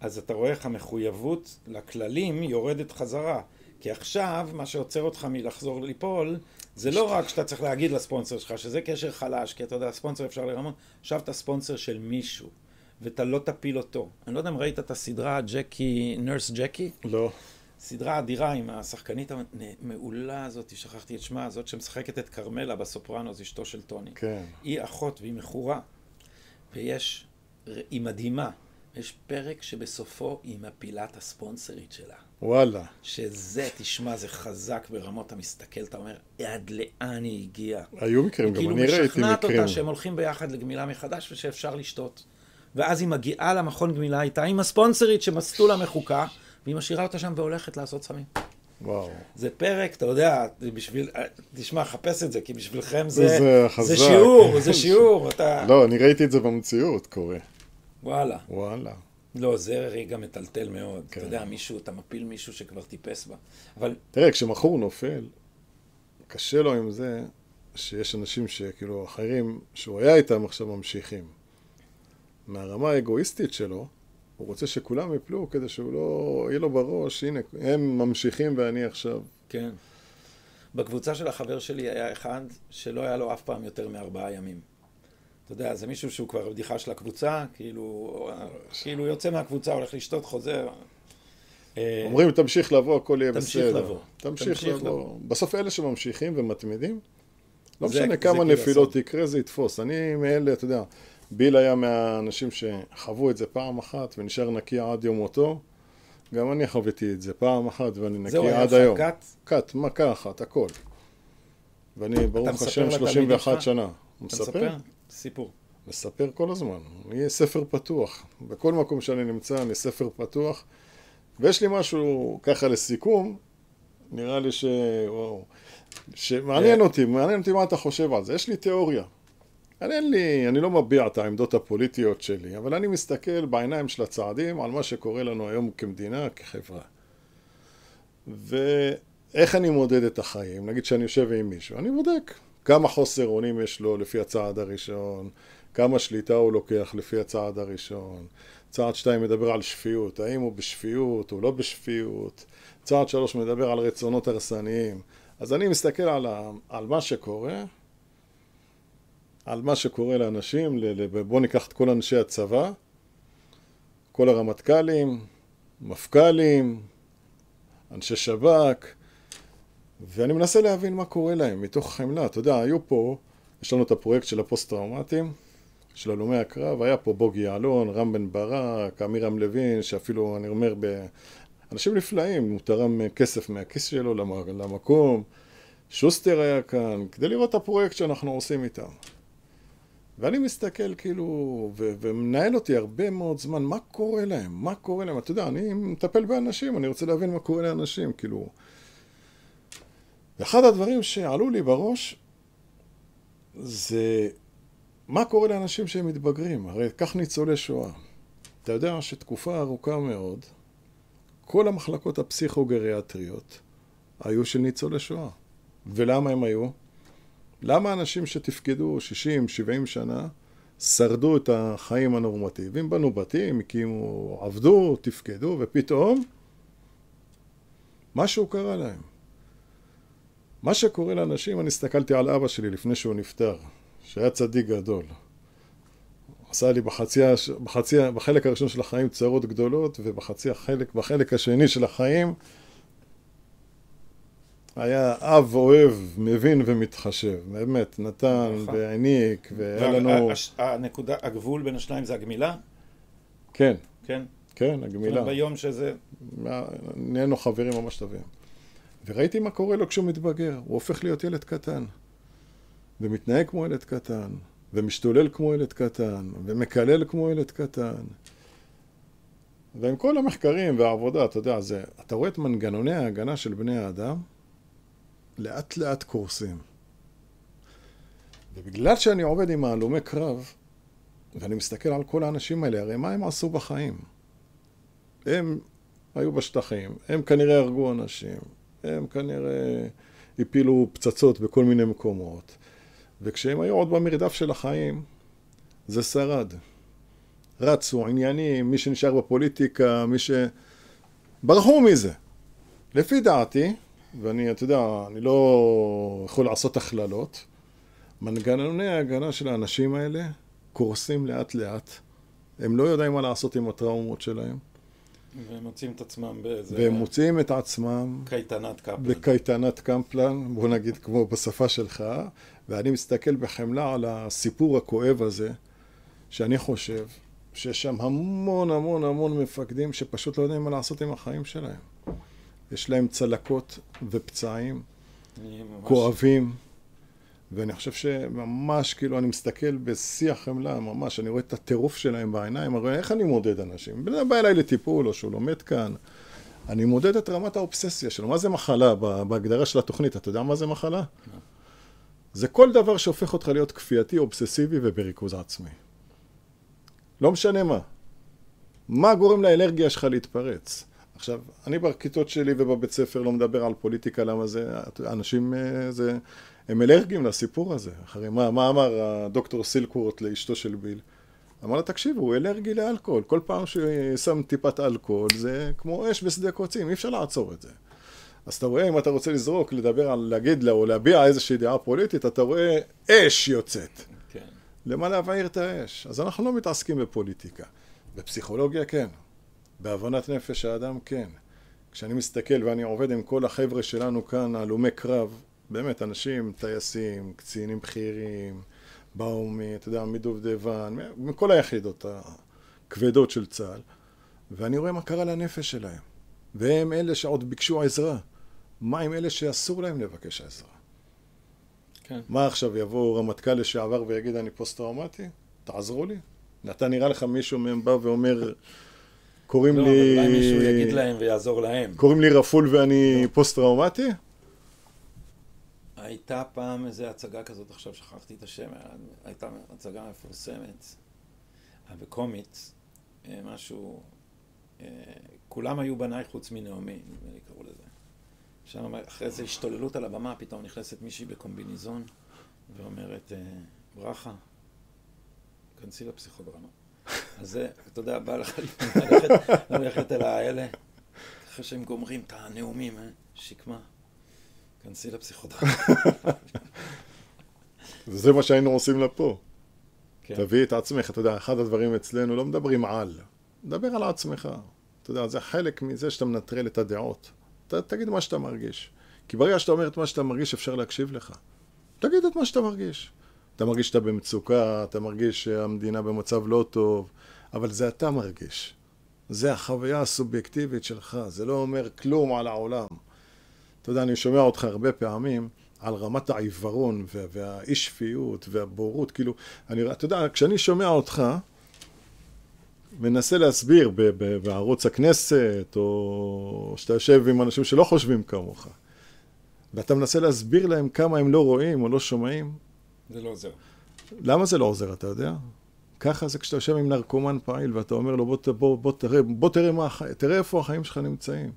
אז אתה רואה איך המחויבות לכללים יורדת חזרה. כי עכשיו, מה שעוצר אותך מלחזור ליפול, זה לא רק שאתה צריך להגיד לספונסר שלך, שזה קשר חלש, כי אתה יודע, ספונסר אפשר לרמות, עכשיו אתה ספונסר של מישהו, ואתה לא תפיל אותו. אני לא יודע אם ראית את הסדרה ג'קי, נרס ג'קי? לא. סדרה אדירה עם השחקנית המעולה הזאת, שכחתי את שמה, זאת שמשחקת את כרמלה בסופרנוס, אשתו של טוני. כן. היא אחות והיא מכורה, ויש, היא מדהימה. יש פרק שבסופו היא מפילה את הספונסרית שלה. וואלה. שזה, תשמע, זה חזק ברמות, אתה מסתכל, אתה אומר, עד לאן היא הגיעה. היו מקרים, גם אני ראיתי מקרים. כאילו משכנעת אותה שהם הולכים ביחד לגמילה מחדש ושאפשר לשתות. ואז היא מגיעה למכון גמילה איתה עם הספונסרית שמסטולה מחוקה, והיא משאירה אותה שם והולכת לעשות סמים. וואו. זה פרק, אתה יודע, בשביל, תשמע, חפש את זה, כי בשבילכם זה, זה, זה שיעור, זה שיעור, אתה... לא, אני ראיתי את זה במציאות קורה. וואלה. וואלה. לא, זה רגע מטלטל מאוד. כן. אתה יודע, מישהו, אתה מפיל מישהו שכבר טיפס בה. אבל... תראה, כשמכור נופל, קשה לו עם זה שיש אנשים שכאילו אחרים, שהוא היה איתם עכשיו ממשיכים. מהרמה האגואיסטית שלו, הוא רוצה שכולם יפלו כדי שהוא לא... יהיה לו בראש, הנה, הם ממשיכים ואני עכשיו... כן. בקבוצה של החבר שלי היה אחד שלא היה לו אף פעם יותר מארבעה ימים. אתה יודע, זה מישהו שהוא כבר בדיחה של הקבוצה, כאילו, כאילו יוצא מהקבוצה, הולך לשתות, חוזר. אה, אומרים, תמשיך לבוא, הכל יהיה תמשיך בסדר. לבוא. תמשיך, תמשיך לבוא. לבוא. בסוף אלה שממשיכים ומתמידים, לא משנה כמה נפילות יקרה, זה יתפוס. אני מאלה, אתה יודע, ביל היה מהאנשים שחוו את זה פעם אחת ונשאר נקי עד יום מותו. גם אני חוויתי את זה פעם אחת ואני נקי עד היום. זהו, היה לך קאט? קאט, מכה אחת, הכל. ואני, ברוך השם, 31 שנה. אתה מספר? סיפור. מספר כל הזמן. יהיה ספר פתוח. בכל מקום שאני נמצא אני ספר פתוח. ויש לי משהו ככה לסיכום, נראה לי ש... וואו. שמעניין אותי, מעניין אותי מה אתה חושב על זה. יש לי תיאוריה. אני אין לי, אני לא מביע את העמדות הפוליטיות שלי, אבל אני מסתכל בעיניים של הצעדים על מה שקורה לנו היום כמדינה, כחברה. ואיך אני מודד את החיים? נגיד שאני יושב עם מישהו, אני בודק. כמה חוסר אונים יש לו לפי הצעד הראשון, כמה שליטה הוא לוקח לפי הצעד הראשון. צעד שתיים מדבר על שפיות, האם הוא בשפיות, הוא לא בשפיות. צעד שלוש מדבר על רצונות הרסניים. אז אני מסתכל על, ה, על מה שקורה, על מה שקורה לאנשים, בואו ניקח את כל אנשי הצבא, כל הרמטכ"לים, מפכ"לים, אנשי שב"כ, ואני מנסה להבין מה קורה להם מתוך חמלה. אתה יודע, היו פה, יש לנו את הפרויקט של הפוסט-טראומטיים, של הלומי הקרב, היה פה בוגי יעלון, רם בן ברק, עמירם לוין, שאפילו, אני אומר, ב... אנשים נפלאים, הוא תרם כסף מהכיס שלו למקום, שוסטר היה כאן, כדי לראות את הפרויקט שאנחנו עושים איתם. ואני מסתכל כאילו, ו- ומנהל אותי הרבה מאוד זמן, מה קורה להם? מה קורה להם? אתה יודע, אני מטפל באנשים, אני רוצה להבין מה קורה לאנשים, כאילו... ואחד הדברים שעלו לי בראש זה מה קורה לאנשים שהם מתבגרים? הרי כך ניצולי שואה. אתה יודע שתקופה ארוכה מאוד, כל המחלקות הפסיכוגריאטריות היו של ניצולי שואה. ולמה הם היו? למה אנשים שתפקדו 60, 70 שנה, שרדו את החיים הנורמטיביים, בנו בתים, הקימו, עבדו, תפקדו, ופתאום משהו קרה להם. מה שקורה לאנשים, אני הסתכלתי על אבא שלי לפני שהוא נפטר, שהיה צדיק גדול. עשה לי בחצי, בחצי, בחלק הראשון של החיים צרות גדולות, ובחצי החלק, בחלק השני של החיים היה אב אוהב, מבין ומתחשב. באמת, נתן נכון. והעניק, והיה לנו... הנקודה, הגבול בין השניים זה הגמילה? כן. כן? כן, הגמילה. ביום שזה... נהיינו חברים ממש טובים. וראיתי מה קורה לו כשהוא מתבגר. הוא הופך להיות ילד קטן. ומתנהג כמו ילד קטן. ומשתולל כמו ילד קטן. ומקלל כמו ילד קטן. ועם כל המחקרים והעבודה, אתה יודע, זה, אתה רואה את מנגנוני ההגנה של בני האדם, לאט לאט קורסים. ובגלל שאני עובד עם הלומי קרב, ואני מסתכל על כל האנשים האלה, הרי מה הם עשו בחיים? הם היו בשטחים, הם כנראה הרגו אנשים, הם כנראה הפילו פצצות בכל מיני מקומות, וכשהם היו עוד במרדף של החיים, זה שרד. רצו, עניינים, מי שנשאר בפוליטיקה, מי ש... ברחו מזה. לפי דעתי, ואני, אתה יודע, אני לא יכול לעשות הכללות, מנגנוני ההגנה של האנשים האלה קורסים לאט לאט. הם לא יודעים מה לעשות עם הטראומות שלהם. והם מוצאים את עצמם באיזה... והם מוצאים את עצמם... קייטנת קפלן. בקייטנת קפלן, בוא נגיד כמו בשפה שלך, ואני מסתכל בחמלה על הסיפור הכואב הזה, שאני חושב שיש שם המון המון המון מפקדים שפשוט לא יודעים מה לעשות עם החיים שלהם. יש להם צלקות ופצעים כואבים, ואני חושב שממש, כאילו, אני מסתכל בשיא החמלה, ממש, אני רואה את הטירוף שלהם בעיניים, הרי איך אני מודד אנשים? בן אדם בא אליי לטיפול, או שהוא לומד כאן, אני מודד את רמת האובססיה שלו. מה זה מחלה בהגדרה של התוכנית? אתה יודע מה זה מחלה? זה כל דבר שהופך אותך להיות כפייתי, אובססיבי ובריכוז עצמי. לא משנה מה. מה גורם לאלרגיה שלך להתפרץ? עכשיו, אני בכיתות שלי ובבית ספר לא מדבר על פוליטיקה, למה זה, אנשים, אה, זה, הם אלרגיים לסיפור הזה. אחרי מה, מה אמר הדוקטור סילקורט לאשתו של ביל? אמר לה, תקשיבו, הוא אלרגי לאלכוהול. כל פעם שהוא שם טיפת אלכוהול, זה כמו אש בשדה קוצים, אי אפשר לעצור את זה. אז אתה רואה, אם אתה רוצה לזרוק, לדבר על, להגיד לה, או להביע איזושהי דעה פוליטית, אתה רואה אש יוצאת. כן. למה להבעיר את האש? אז אנחנו לא מתעסקים בפוליטיקה. בפסיכולוגיה כן. בהבנת נפש האדם כן. כשאני מסתכל ואני עובד עם כל החבר'ה שלנו כאן, הלומי קרב, באמת אנשים, טייסים, קצינים בכירים, באו מ... אתה יודע, מדובדבן, מכל היחידות הכבדות של צה"ל, ואני רואה מה קרה לנפש שלהם. והם אלה שעוד ביקשו עזרה. מה עם אלה שאסור להם לבקש עזרה? כן. מה עכשיו, יבוא רמטכ"ל לשעבר ויגיד אני פוסט-טראומטי? תעזרו לי. אתה נראה לך מישהו מהם בא ואומר קוראים לא, לי... לא, אולי מישהו יגיד להם ויעזור להם. קוראים לי רפול ואני לא. פוסט-טראומטי? הייתה פעם איזו הצגה כזאת, עכשיו שכחתי את השם, הייתה הצגה מפורסמת, בקומית, אה, משהו, אה, כולם היו בניי חוץ מנעמי, נדמה לי קראו לזה. שם אחרי איזו השתוללות על הבמה, פתאום נכנסת מישהי בקומביניזון ואומרת, אה, ברכה, כנסי לפסיכודרמה. אז זה, אתה יודע, בא לך ללכת אל האלה, אחרי שהם גומרים את הנאומים? שקמה, כנסי לפסיכודרמה. *laughs* זה מה שהיינו עושים לה פה. כן. תביא את עצמך, אתה יודע, אחד הדברים אצלנו, לא מדברים על, מדבר על עצמך. אתה יודע, זה חלק מזה שאתה מנטרל את הדעות. ת, תגיד מה שאתה מרגיש. כי ברגע שאתה אומר את מה שאתה מרגיש, אפשר להקשיב לך. תגיד את מה שאתה מרגיש. אתה מרגיש שאתה במצוקה, אתה מרגיש שהמדינה במצב לא טוב, אבל זה אתה מרגיש. זה החוויה הסובייקטיבית שלך, זה לא אומר כלום על העולם. אתה יודע, אני שומע אותך הרבה פעמים על רמת העיוורון והאי שפיות והבורות, כאילו, אני, אתה יודע, כשאני שומע אותך, מנסה להסביר ב- ב- בערוץ הכנסת, או שאתה יושב עם אנשים שלא חושבים כמוך, ואתה מנסה להסביר להם כמה הם לא רואים או לא שומעים, זה לא עוזר. למה זה לא עוזר, אתה יודע? ככה זה כשאתה יושב עם נרקומן פעיל ואתה אומר לו בוא, בוא, בוא, תראה, בוא תראה, מה, תראה איפה החיים שלך נמצאים.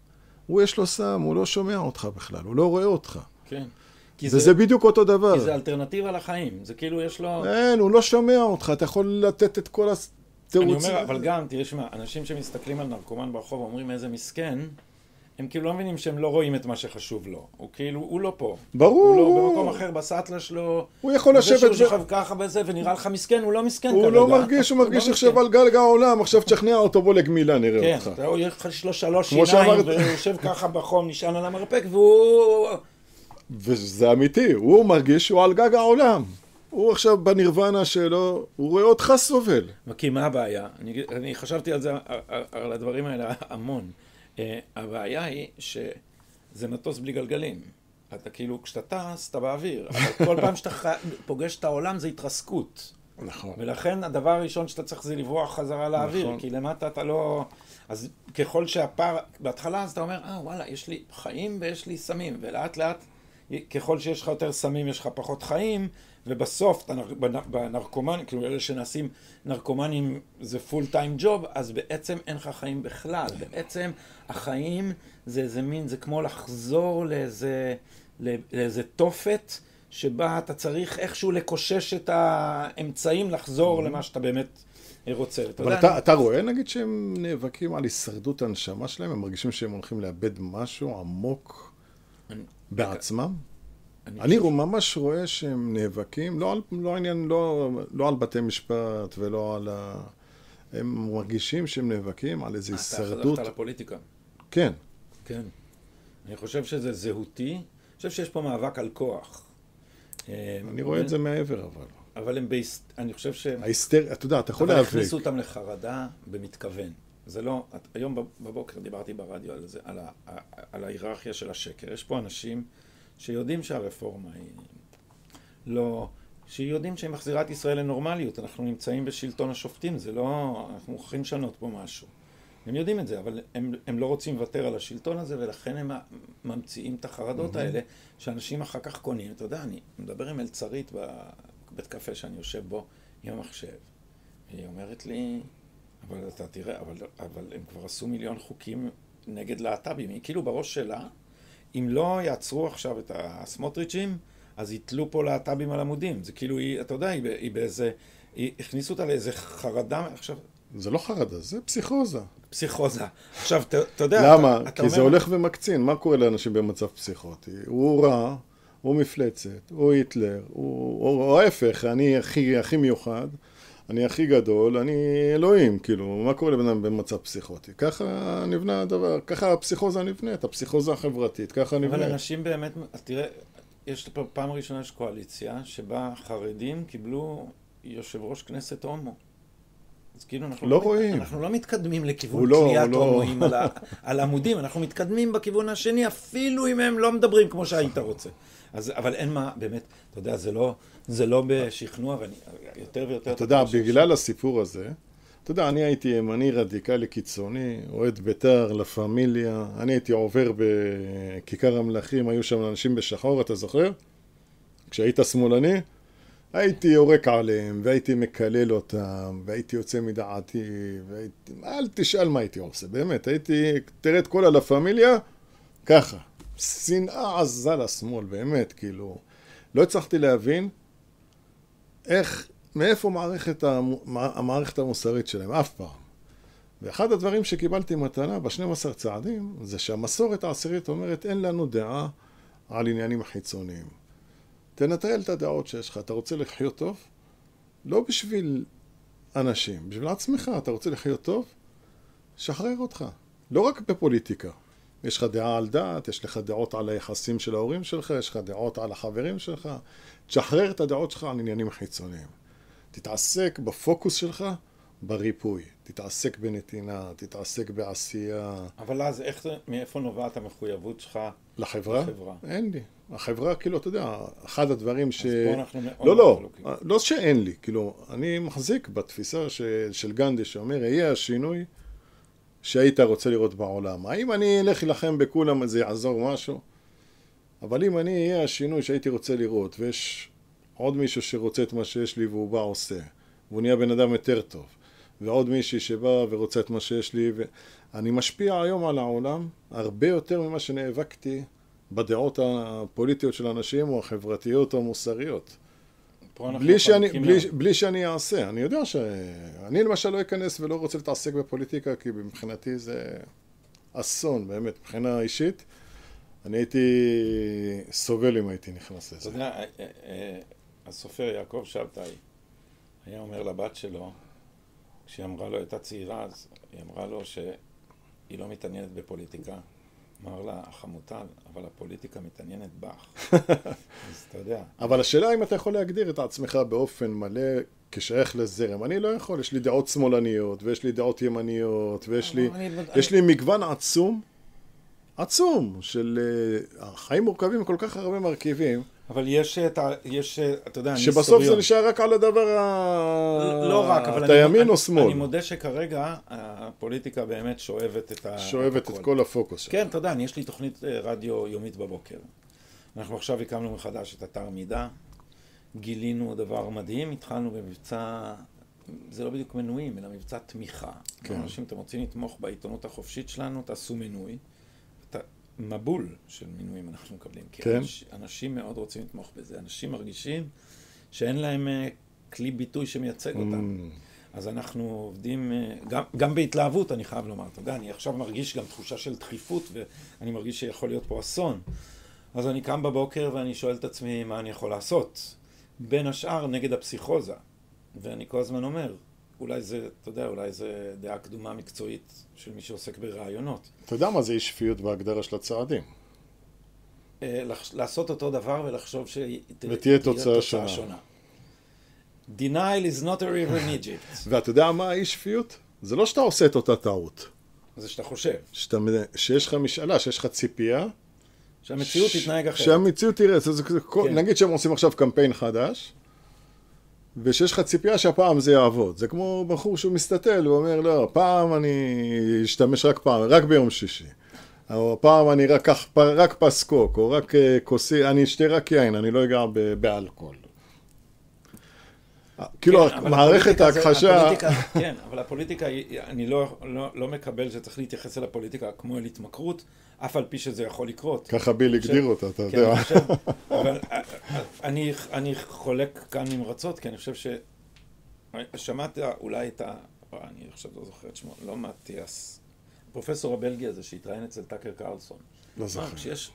הוא יש לו סם, הוא לא שומע אותך בכלל, הוא לא רואה אותך. כן. וזה זה, בדיוק אותו דבר. כי זה אלטרנטיבה לחיים, זה כאילו יש לו... אין, הוא לא שומע אותך, אתה יכול לתת את כל התירוצים. אני אומר, אבל גם, תראה, שמע, אנשים שמסתכלים על נרקומן ברחוב ואומרים איזה מסכן, הם כאילו לא מבינים שהם לא רואים את מה שחשוב לו. הוא כאילו, הוא לא פה. ברור. הוא לא במקום אחר, בסטלה שלו. הוא יכול לשבת... זה שהוא שוכב ככה בזה ונראה לך מסכן, הוא לא מסכן הוא כרגע. לא מרגיש, הוא מרגיש לא עכשיו על גלגל העולם, עכשיו תשכנע אותו בוא לגמילה, נראה כן, אותך. רואה, יש לו שלוש שיניים, והוא יושב ככה בחום, נשען על המרפק, והוא... וזה אמיתי, הוא מרגיש שהוא על גג העולם. הוא עכשיו בנירוונה שלו, הוא רואה אותך סובל. כי מה הבעיה? אני, אני חשבתי על זה, על הדברים האלה המון. אה, הבעיה היא שזה מטוס בלי גלגלים. אתה כאילו, כשאתה טס, אתה באוויר. אבל *laughs* כל פעם שאתה ח- פוגש את העולם זה התרסקות. נכון. ולכן הדבר הראשון שאתה צריך זה לברוח חזרה לאוויר, נכון. כי למטה אתה לא... אז ככל שהפער... בהתחלה אז אתה אומר, אה, וואלה, יש לי חיים ויש לי סמים, ולאט לאט, ככל שיש לך יותר סמים, יש לך פחות חיים, ובסוף, אתה נר- בנ- בנרקומנים, כאילו אלה שנעשים נרקומנים זה פול טיים ג'וב, אז בעצם אין לך חיים בכלל. בעצם החיים זה איזה מין, זה כמו לחזור לאיזה, לא- לאיזה תופת. שבה אתה צריך איכשהו לקושש את האמצעים לחזור למה שאתה באמת רוצה. אתה אבל יודע, אתה, אתה רואה נגיד שהם נאבקים על הישרדות הנשמה שלהם? הם מרגישים שהם הולכים לאבד משהו עמוק אני- בעצמם? אני אני רוא- ממש רואה שהם נאבקים, לא על, לא עניין, לא, לא על בתי משפט ולא על ה... הם מרגישים שהם נאבקים על איזו אתה הישרדות. חזרת לפוליטיקה. כן. כן. אני חושב שזה זהותי. אני חושב שיש פה מאבק על כוח. אה, אני רואה את זה מעבר אבל. אבל הם. אני חושב שהם... ההיסטריה, אתה יודע, אתה יכול אבל להיאבק. הכניסו אותם לחרדה במתכוון. זה לא... היום בבוקר דיברתי ברדיו על זה, על, ה... על ההיררכיה של השקר. יש פה אנשים שיודעים שהרפורמה היא לא... שיודעים שהיא מחזירה את ישראל לנורמליות. אנחנו נמצאים בשלטון השופטים, זה לא... אנחנו מוכרחים לשנות פה משהו. הם יודעים את זה, אבל הם, הם לא רוצים לוותר על השלטון הזה, ולכן הם ממציאים את החרדות האלה, שאנשים אחר כך קונים. אתה יודע, אני מדבר עם מלצרית בבית קפה שאני יושב בו עם המחשב. היא אומרת לי, אבל אתה תראה, אבל, אבל הם כבר עשו מיליון חוקים נגד להט"בים. היא כאילו בראש שלה, אם לא יעצרו עכשיו את הסמוטריצ'ים, אז יתלו פה להט"בים על עמודים. זה כאילו, היא, אתה יודע, היא, היא באיזה... היא, הכניסו אותה לאיזה חרדה, עכשיו, זה לא חרדה, זה פסיכוזה. פסיכוזה. עכשיו, אתה, יודע... למה? אתה, אתה כי זה אומר- הולך ומקצין. מה קורה לאנשים במצב פסיכוטי? הוא רע, הוא מפלצת, הוא היטלר, הוא, או, ההפך, אני הכי, הכי מיוחד, אני הכי גדול, אני אלוהים, כאילו, מה קורה לבן אדם במצב פסיכוטי? ככה נבנה הדבר, ככה הפסיכוזה נבנית, הפסיכוזה החברתית, ככה אבל נבנית. אנשים באמת, תראה, יש פעם ראשונה יש קואליציה שבה חרדים קיבלו יושב ראש כנסת הומו. אז כאילו אנחנו לא מת- רואים. אנחנו לא מתקדמים לכיוון לא- תליית לא- הומואים על, ה- *laughs* על עמודים, אנחנו מתקדמים בכיוון השני, אפילו אם הם לא מדברים כמו שהיית רוצה. אז, אבל אין מה, באמת, אתה יודע, זה לא, זה לא בשכנוע, ואני יותר ויותר... אתה יודע, ש- בגלל הסיפור הזה, אתה יודע, אני הייתי ימני רדיקלי קיצוני, אוהד בית"ר, לה פמיליה, אני הייתי עובר בכיכר המלכים, היו שם אנשים בשחור, אתה זוכר? כשהיית שמאלני, הייתי יורק עליהם, והייתי מקלל אותם, והייתי יוצא מדעתי, והייתי... אל תשאל מה הייתי עושה, באמת, הייתי... תראה את כל הלה פמיליה, ככה. שנאה עזה לשמאל, באמת, כאילו... לא הצלחתי להבין איך, מאיפה מערכת, המו- המערכת המוסרית שלהם, אף פעם. ואחד הדברים שקיבלתי מתנה ב-12 צעדים, זה שהמסורת העשירית אומרת, אין לנו דעה על עניינים חיצוניים. תנטרל את הדעות שיש לך. אתה רוצה לחיות טוב? לא בשביל אנשים, בשביל עצמך. אתה רוצה לחיות טוב? שחרר אותך. לא רק בפוליטיקה. יש לך דעה על דת, יש לך דעות על היחסים של ההורים שלך, יש לך דעות על החברים שלך. תשחרר את הדעות שלך על עניינים חיצוניים. תתעסק בפוקוס שלך בריפוי. תתעסק בנתינה, תתעסק בעשייה. אבל אז איך זה, מאיפה נובעת המחויבות שלך לחברה? לחברה? אין לי. החברה, כאילו, אתה יודע, אחד הדברים ש... אז פה אנחנו מאוד לא, לא, חלוקים. לא שאין לי, כאילו, אני מחזיק בתפיסה ש... של גנדי שאומר, יהיה השינוי שהיית רוצה לראות בעולם. האם אני אלך להילחם בכולם זה יעזור משהו? אבל אם אני אהיה השינוי שהייתי רוצה לראות, ויש עוד מישהו שרוצה את מה שיש לי והוא בא עושה, והוא נהיה בן אדם יותר טוב, ועוד מישהי שבא ורוצה את מה שיש לי, ואני משפיע היום על העולם הרבה יותר ממה שנאבקתי בדעות הפוליטיות של אנשים או החברתיות או המוסריות. בלי שאני, בלי. בלי שאני אעשה. אני יודע ש... אני למשל לא אכנס ולא רוצה להתעסק בפוליטיקה, כי מבחינתי זה אסון, באמת, מבחינה אישית. אני הייתי סובל אם הייתי נכנס אתה לזה. יודע, אה, אה, הסופר יעקב שבתאי היה אומר לבת שלו, כשהיא אמרה לו, הייתה צעירה, אז היא אמרה לו שהיא לא מתעניינת בפוליטיקה. אמר לה, החמוטל, אבל הפוליטיקה מתעניינת בך. *laughs* אז אתה יודע, אבל השאלה אם אתה יכול להגדיר את עצמך באופן מלא כשייך לזרם. אני לא יכול, יש לי דעות שמאלניות, ויש לי דעות ימניות, ויש לי, אני- יש לי מגוון עצום, עצום, של... אה, החיים מורכבים מכל כך הרבה מרכיבים, אבל יש את ה... יש, אה, אתה יודע, אני שבסוף זה היסטוריון. נשאר רק על הדבר ה... לא רק, אבל אתה אני, ימין אני, או שמאל? אני מודה שכרגע הפוליטיקה באמת שואבת את ה... שואבת את. כל הפוקוס. כן, אתה יודע, יש לי תוכנית אה, רדיו יומית בבוקר. אנחנו עכשיו הקמנו מחדש את אתר מידע, גילינו דבר מדהים, התחלנו במבצע, זה לא בדיוק מנויים, אלא מבצע תמיכה. כן. אנשים, אתם רוצים לתמוך בעיתונות החופשית שלנו, תעשו מנוי. את המבול של מינויים אנחנו מקבלים. כי כן. אנש, אנשים מאוד רוצים לתמוך בזה. אנשים מרגישים שאין להם אה, כלי ביטוי שמייצג אותם. Mm, אז אנחנו עובדים, אה, גם, גם בהתלהבות, אני חייב לומר. אתה יודע, אני עכשיו מרגיש גם תחושה של דחיפות, ואני מרגיש שיכול להיות פה אסון. אז אני קם בבוקר ואני שואל את עצמי מה אני יכול לעשות. בין השאר, נגד הפסיכוזה. ואני כל הזמן אומר, אולי זה, אתה יודע, אולי זה דעה קדומה מקצועית של מי שעוסק ברעיונות. אתה יודע מה זה אי שפיות בהגדרה של הצעדים. אה, לעשות אותו דבר ולחשוב ש... ותהיה תוצאה שונה. Denial is not a river in Egypt. *laughs* ואתה יודע מה האי שפיות? זה לא שאתה עושה את אותה טעות. זה שאתה חושב. שאתה, שיש לך משאלה, שיש לך ציפייה. שהמציאות ש- תתנהג אחרת. שהמציאות תראה, זה, זה, כן. נגיד שהם עושים עכשיו קמפיין חדש, ושיש לך ציפייה שהפעם זה יעבוד. זה כמו בחור שהוא מסתתל, הוא אומר, לא, הפעם אני אשתמש רק פעם, רק ביום שישי. או הפעם אני רק, רק פס קוק, או רק אה, כוסי, אני אשתה רק יין, אני לא אגע באלכוהול. כאילו, כן, מערכת ההכחשה... כן, אבל הפוליטיקה, אני לא, לא, לא מקבל שצריך להתייחס אל הפוליטיקה כמו אל התמכרות, אף על פי שזה יכול לקרות. ככה ביל הגדיר אותה, אתה כן, יודע. חושב, אבל אני, אני חולק כאן נמרצות, כי אני חושב ש... שמעת אולי את ה... אני עכשיו לא זוכר את שמו, לא מתיאס. פרופסור הבלגי הזה שהתראיין אצל טאקר קרלסון. לא זוכר. כשיש,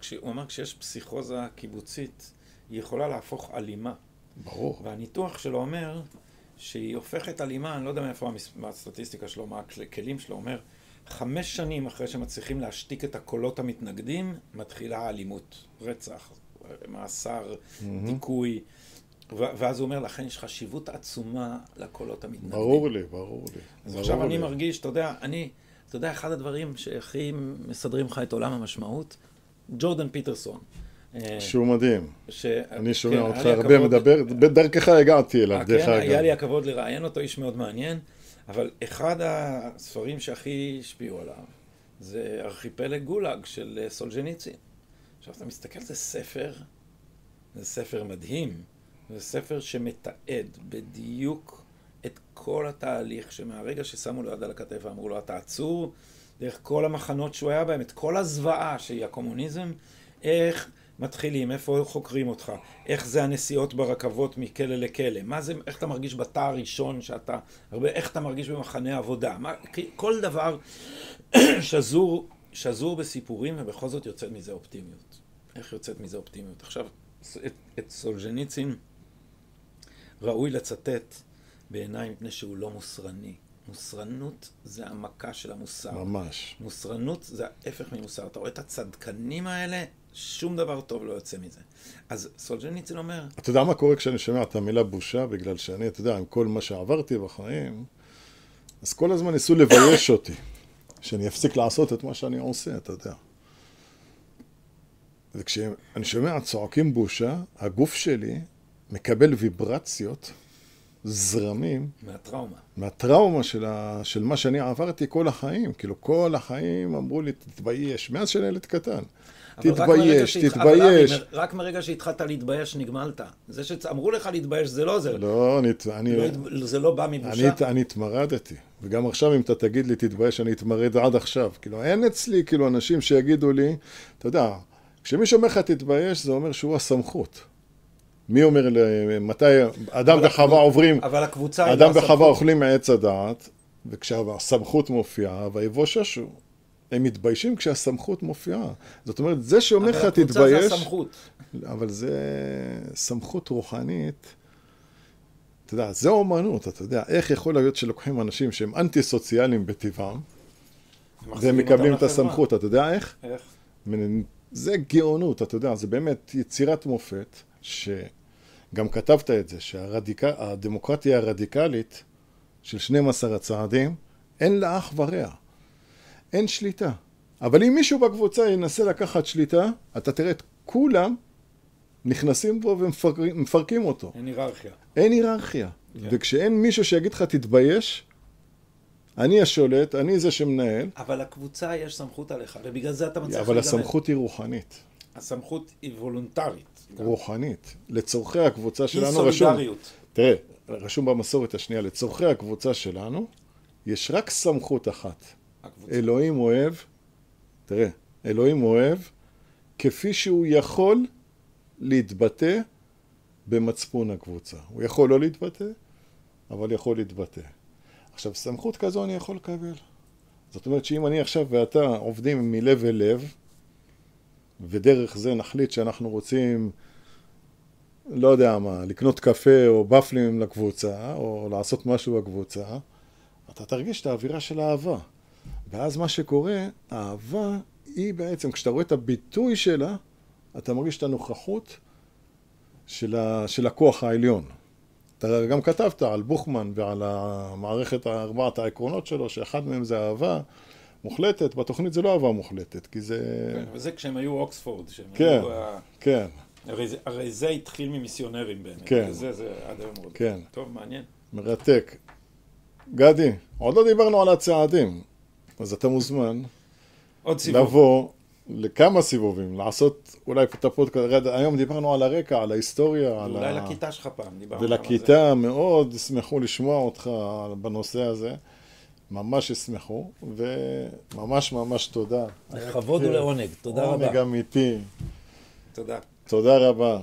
כש, הוא אמר, כשיש פסיכוזה קיבוצית, היא יכולה להפוך אלימה. ברור. והניתוח שלו אומר שהיא הופכת אלימה, אני לא יודע מאיפה המס- מה הסטטיסטיקה שלו, מה הכלים שלו, אומר, חמש שנים אחרי שמצליחים להשתיק את הקולות המתנגדים, מתחילה האלימות, רצח, מאסר, דיכוי, ואז הוא אומר, לכן יש חשיבות עצומה לקולות המתנגדים. ברור לי, ברור לי. אז ברור עכשיו אני לי. מרגיש, אתה יודע, אני, אתה יודע, אחד הדברים שהכי מסדרים לך את עולם המשמעות, ג'ורדן פיטרסון. אה, שהוא מדהים. ש... אני שומע כן, אותך הרבה הכבוד- מדבר, בדרכך הגעתי אליו, אה, דרך כן, היה לי אגב. הכבוד לראיין אותו, איש מאוד מעניין, אבל אחד הספרים שהכי השפיעו עליו זה ארכיפלג גולאג של אה, סולג'ניצין. עכשיו, אתה מסתכל, זה ספר, זה ספר מדהים, זה ספר שמתעד בדיוק את כל התהליך שמהרגע ששמו לו יד על הכתף ואמרו לו, אתה עצור, דרך כל המחנות שהוא היה בהם, את כל הזוועה שהיא הקומוניזם, איך מתחילים, איפה חוקרים אותך, איך זה הנסיעות ברכבות מכלא לכלא, מה זה, איך אתה מרגיש בתא הראשון שאתה, הרבה, איך אתה מרגיש במחנה עבודה, מה, כל דבר *clears throat* שזור, שזור בסיפורים ובכל זאת יוצאת מזה אופטימיות. איך יוצאת מזה אופטימיות? עכשיו, את, את סולז'ניצין ראוי לצטט בעיניי מפני שהוא לא מוסרני. מוסרנות זה המכה של המוסר. ממש. מוסרנות זה ההפך ממוסר. אתה רואה את הצדקנים האלה, שום דבר טוב לא יוצא מזה. אז סולג'ניצין אומר... אתה יודע מה קורה כשאני שומע את המילה בושה? בגלל שאני, אתה יודע, עם כל מה שעברתי בחיים, אז כל הזמן ניסו לבייש *coughs* אותי, שאני אפסיק לעשות את מה שאני עושה, אתה יודע. וכשאני שומע צועקים בושה, הגוף שלי מקבל ויברציות, זרמים. מהטראומה. מהטראומה של, ה... של מה שאני עברתי כל החיים. כאילו, כל החיים אמרו לי, תתבייש, מאז שאני ילד קטן. תתבייש, תתבייש. אבל רק מרגע שהתחלת להתבייש נגמלת. זה שאמרו לך להתבייש זה לא עוזר. לא, אני... אני לא, זה לא בא מבושה. אני, אני התמרדתי. וגם עכשיו אם אתה תגיד לי תתבייש, אני אתמרד עד עכשיו. כאילו, אין אצלי כאילו אנשים שיגידו לי, אתה יודע, כשמישהו אומר לך תתבייש, זה אומר שהוא הסמכות. מי אומר, מתי אדם וחווה עוברים, אבל הקבוצה אדם וחווה אוכלים מעץ הדעת, וכשהסמכות מופיעה, ויבוששו. הם מתביישים כשהסמכות מופיעה. זאת אומרת, זה שאומר לך תתבייש... אבל הקבוצה זה הסמכות. אבל זה סמכות רוחנית. אתה יודע, זה אומנות, אתה יודע, איך יכול להיות שלוקחים אנשים שהם אנטי סוציאליים בטבעם, והם מקבלים את הסמכות, אתה יודע איך? איך? זה גאונות, אתה יודע, זה באמת יצירת מופת, שגם כתבת את זה, שהדמוקרטיה הרדיקלית של 12 הצעדים, אין לה אח ורע. אין שליטה. אבל אם מישהו בקבוצה ינסה לקחת שליטה, אתה תראה את כולם נכנסים בו ומפרקים אותו. אין היררכיה. אין היררכיה. כן. וכשאין מישהו שיגיד לך תתבייש, אני השולט, אני זה שמנהל. אבל לקבוצה יש סמכות עליך, ובגלל זה אתה מצליח אבל הסמכות היא רוחנית. הסמכות היא וולונטרית. רוחנית. לצורכי הקבוצה שלנו רשום... היא סולידריות. תראה, רשום במסורת השנייה, לצורכי הקבוצה שלנו, יש רק סמכות אחת. אלוהים אוהב, תראה, אלוהים אוהב כפי שהוא יכול להתבטא במצפון הקבוצה. הוא יכול לא להתבטא, אבל יכול להתבטא. עכשיו, סמכות כזו אני יכול לקבל. זאת אומרת שאם אני עכשיו ואתה עובדים מלב אל לב, ודרך זה נחליט שאנחנו רוצים, לא יודע מה, לקנות קפה או בפלים לקבוצה, או לעשות משהו בקבוצה, אתה תרגיש את האווירה של האהבה. ואז מה שקורה, האהבה היא בעצם, כשאתה רואה את הביטוי שלה, אתה מרגיש את הנוכחות של, ה, של הכוח העליון. אתה גם כתבת על בוכמן ועל המערכת ארבעת העקרונות שלו, שאחד מהם זה אהבה מוחלטת, בתוכנית זה לא אהבה מוחלטת, כי זה... כן, וזה כשהם היו אוקספורד, שהם כן, היו... כן. הרי זה, הרי זה התחיל ממיסיונרים באמת. כן. וזה, זה עד היום מאוד. כן. טוב, מעניין. מרתק. גדי, עוד לא דיברנו על הצעדים. אז אתה מוזמן עוד סיבוב. לבוא לכמה סיבובים, לעשות אולי את הפודקאסט, היום דיברנו על הרקע, על ההיסטוריה, על אולי ה... לכיתה שלך פעם דיברנו ולכיתה מאוד ישמחו לשמוע אותך בנושא הזה, ממש ישמחו, וממש ממש תודה. לכבוד ולעונג, תודה רבה. עונג אמיתי. תודה. תודה רבה.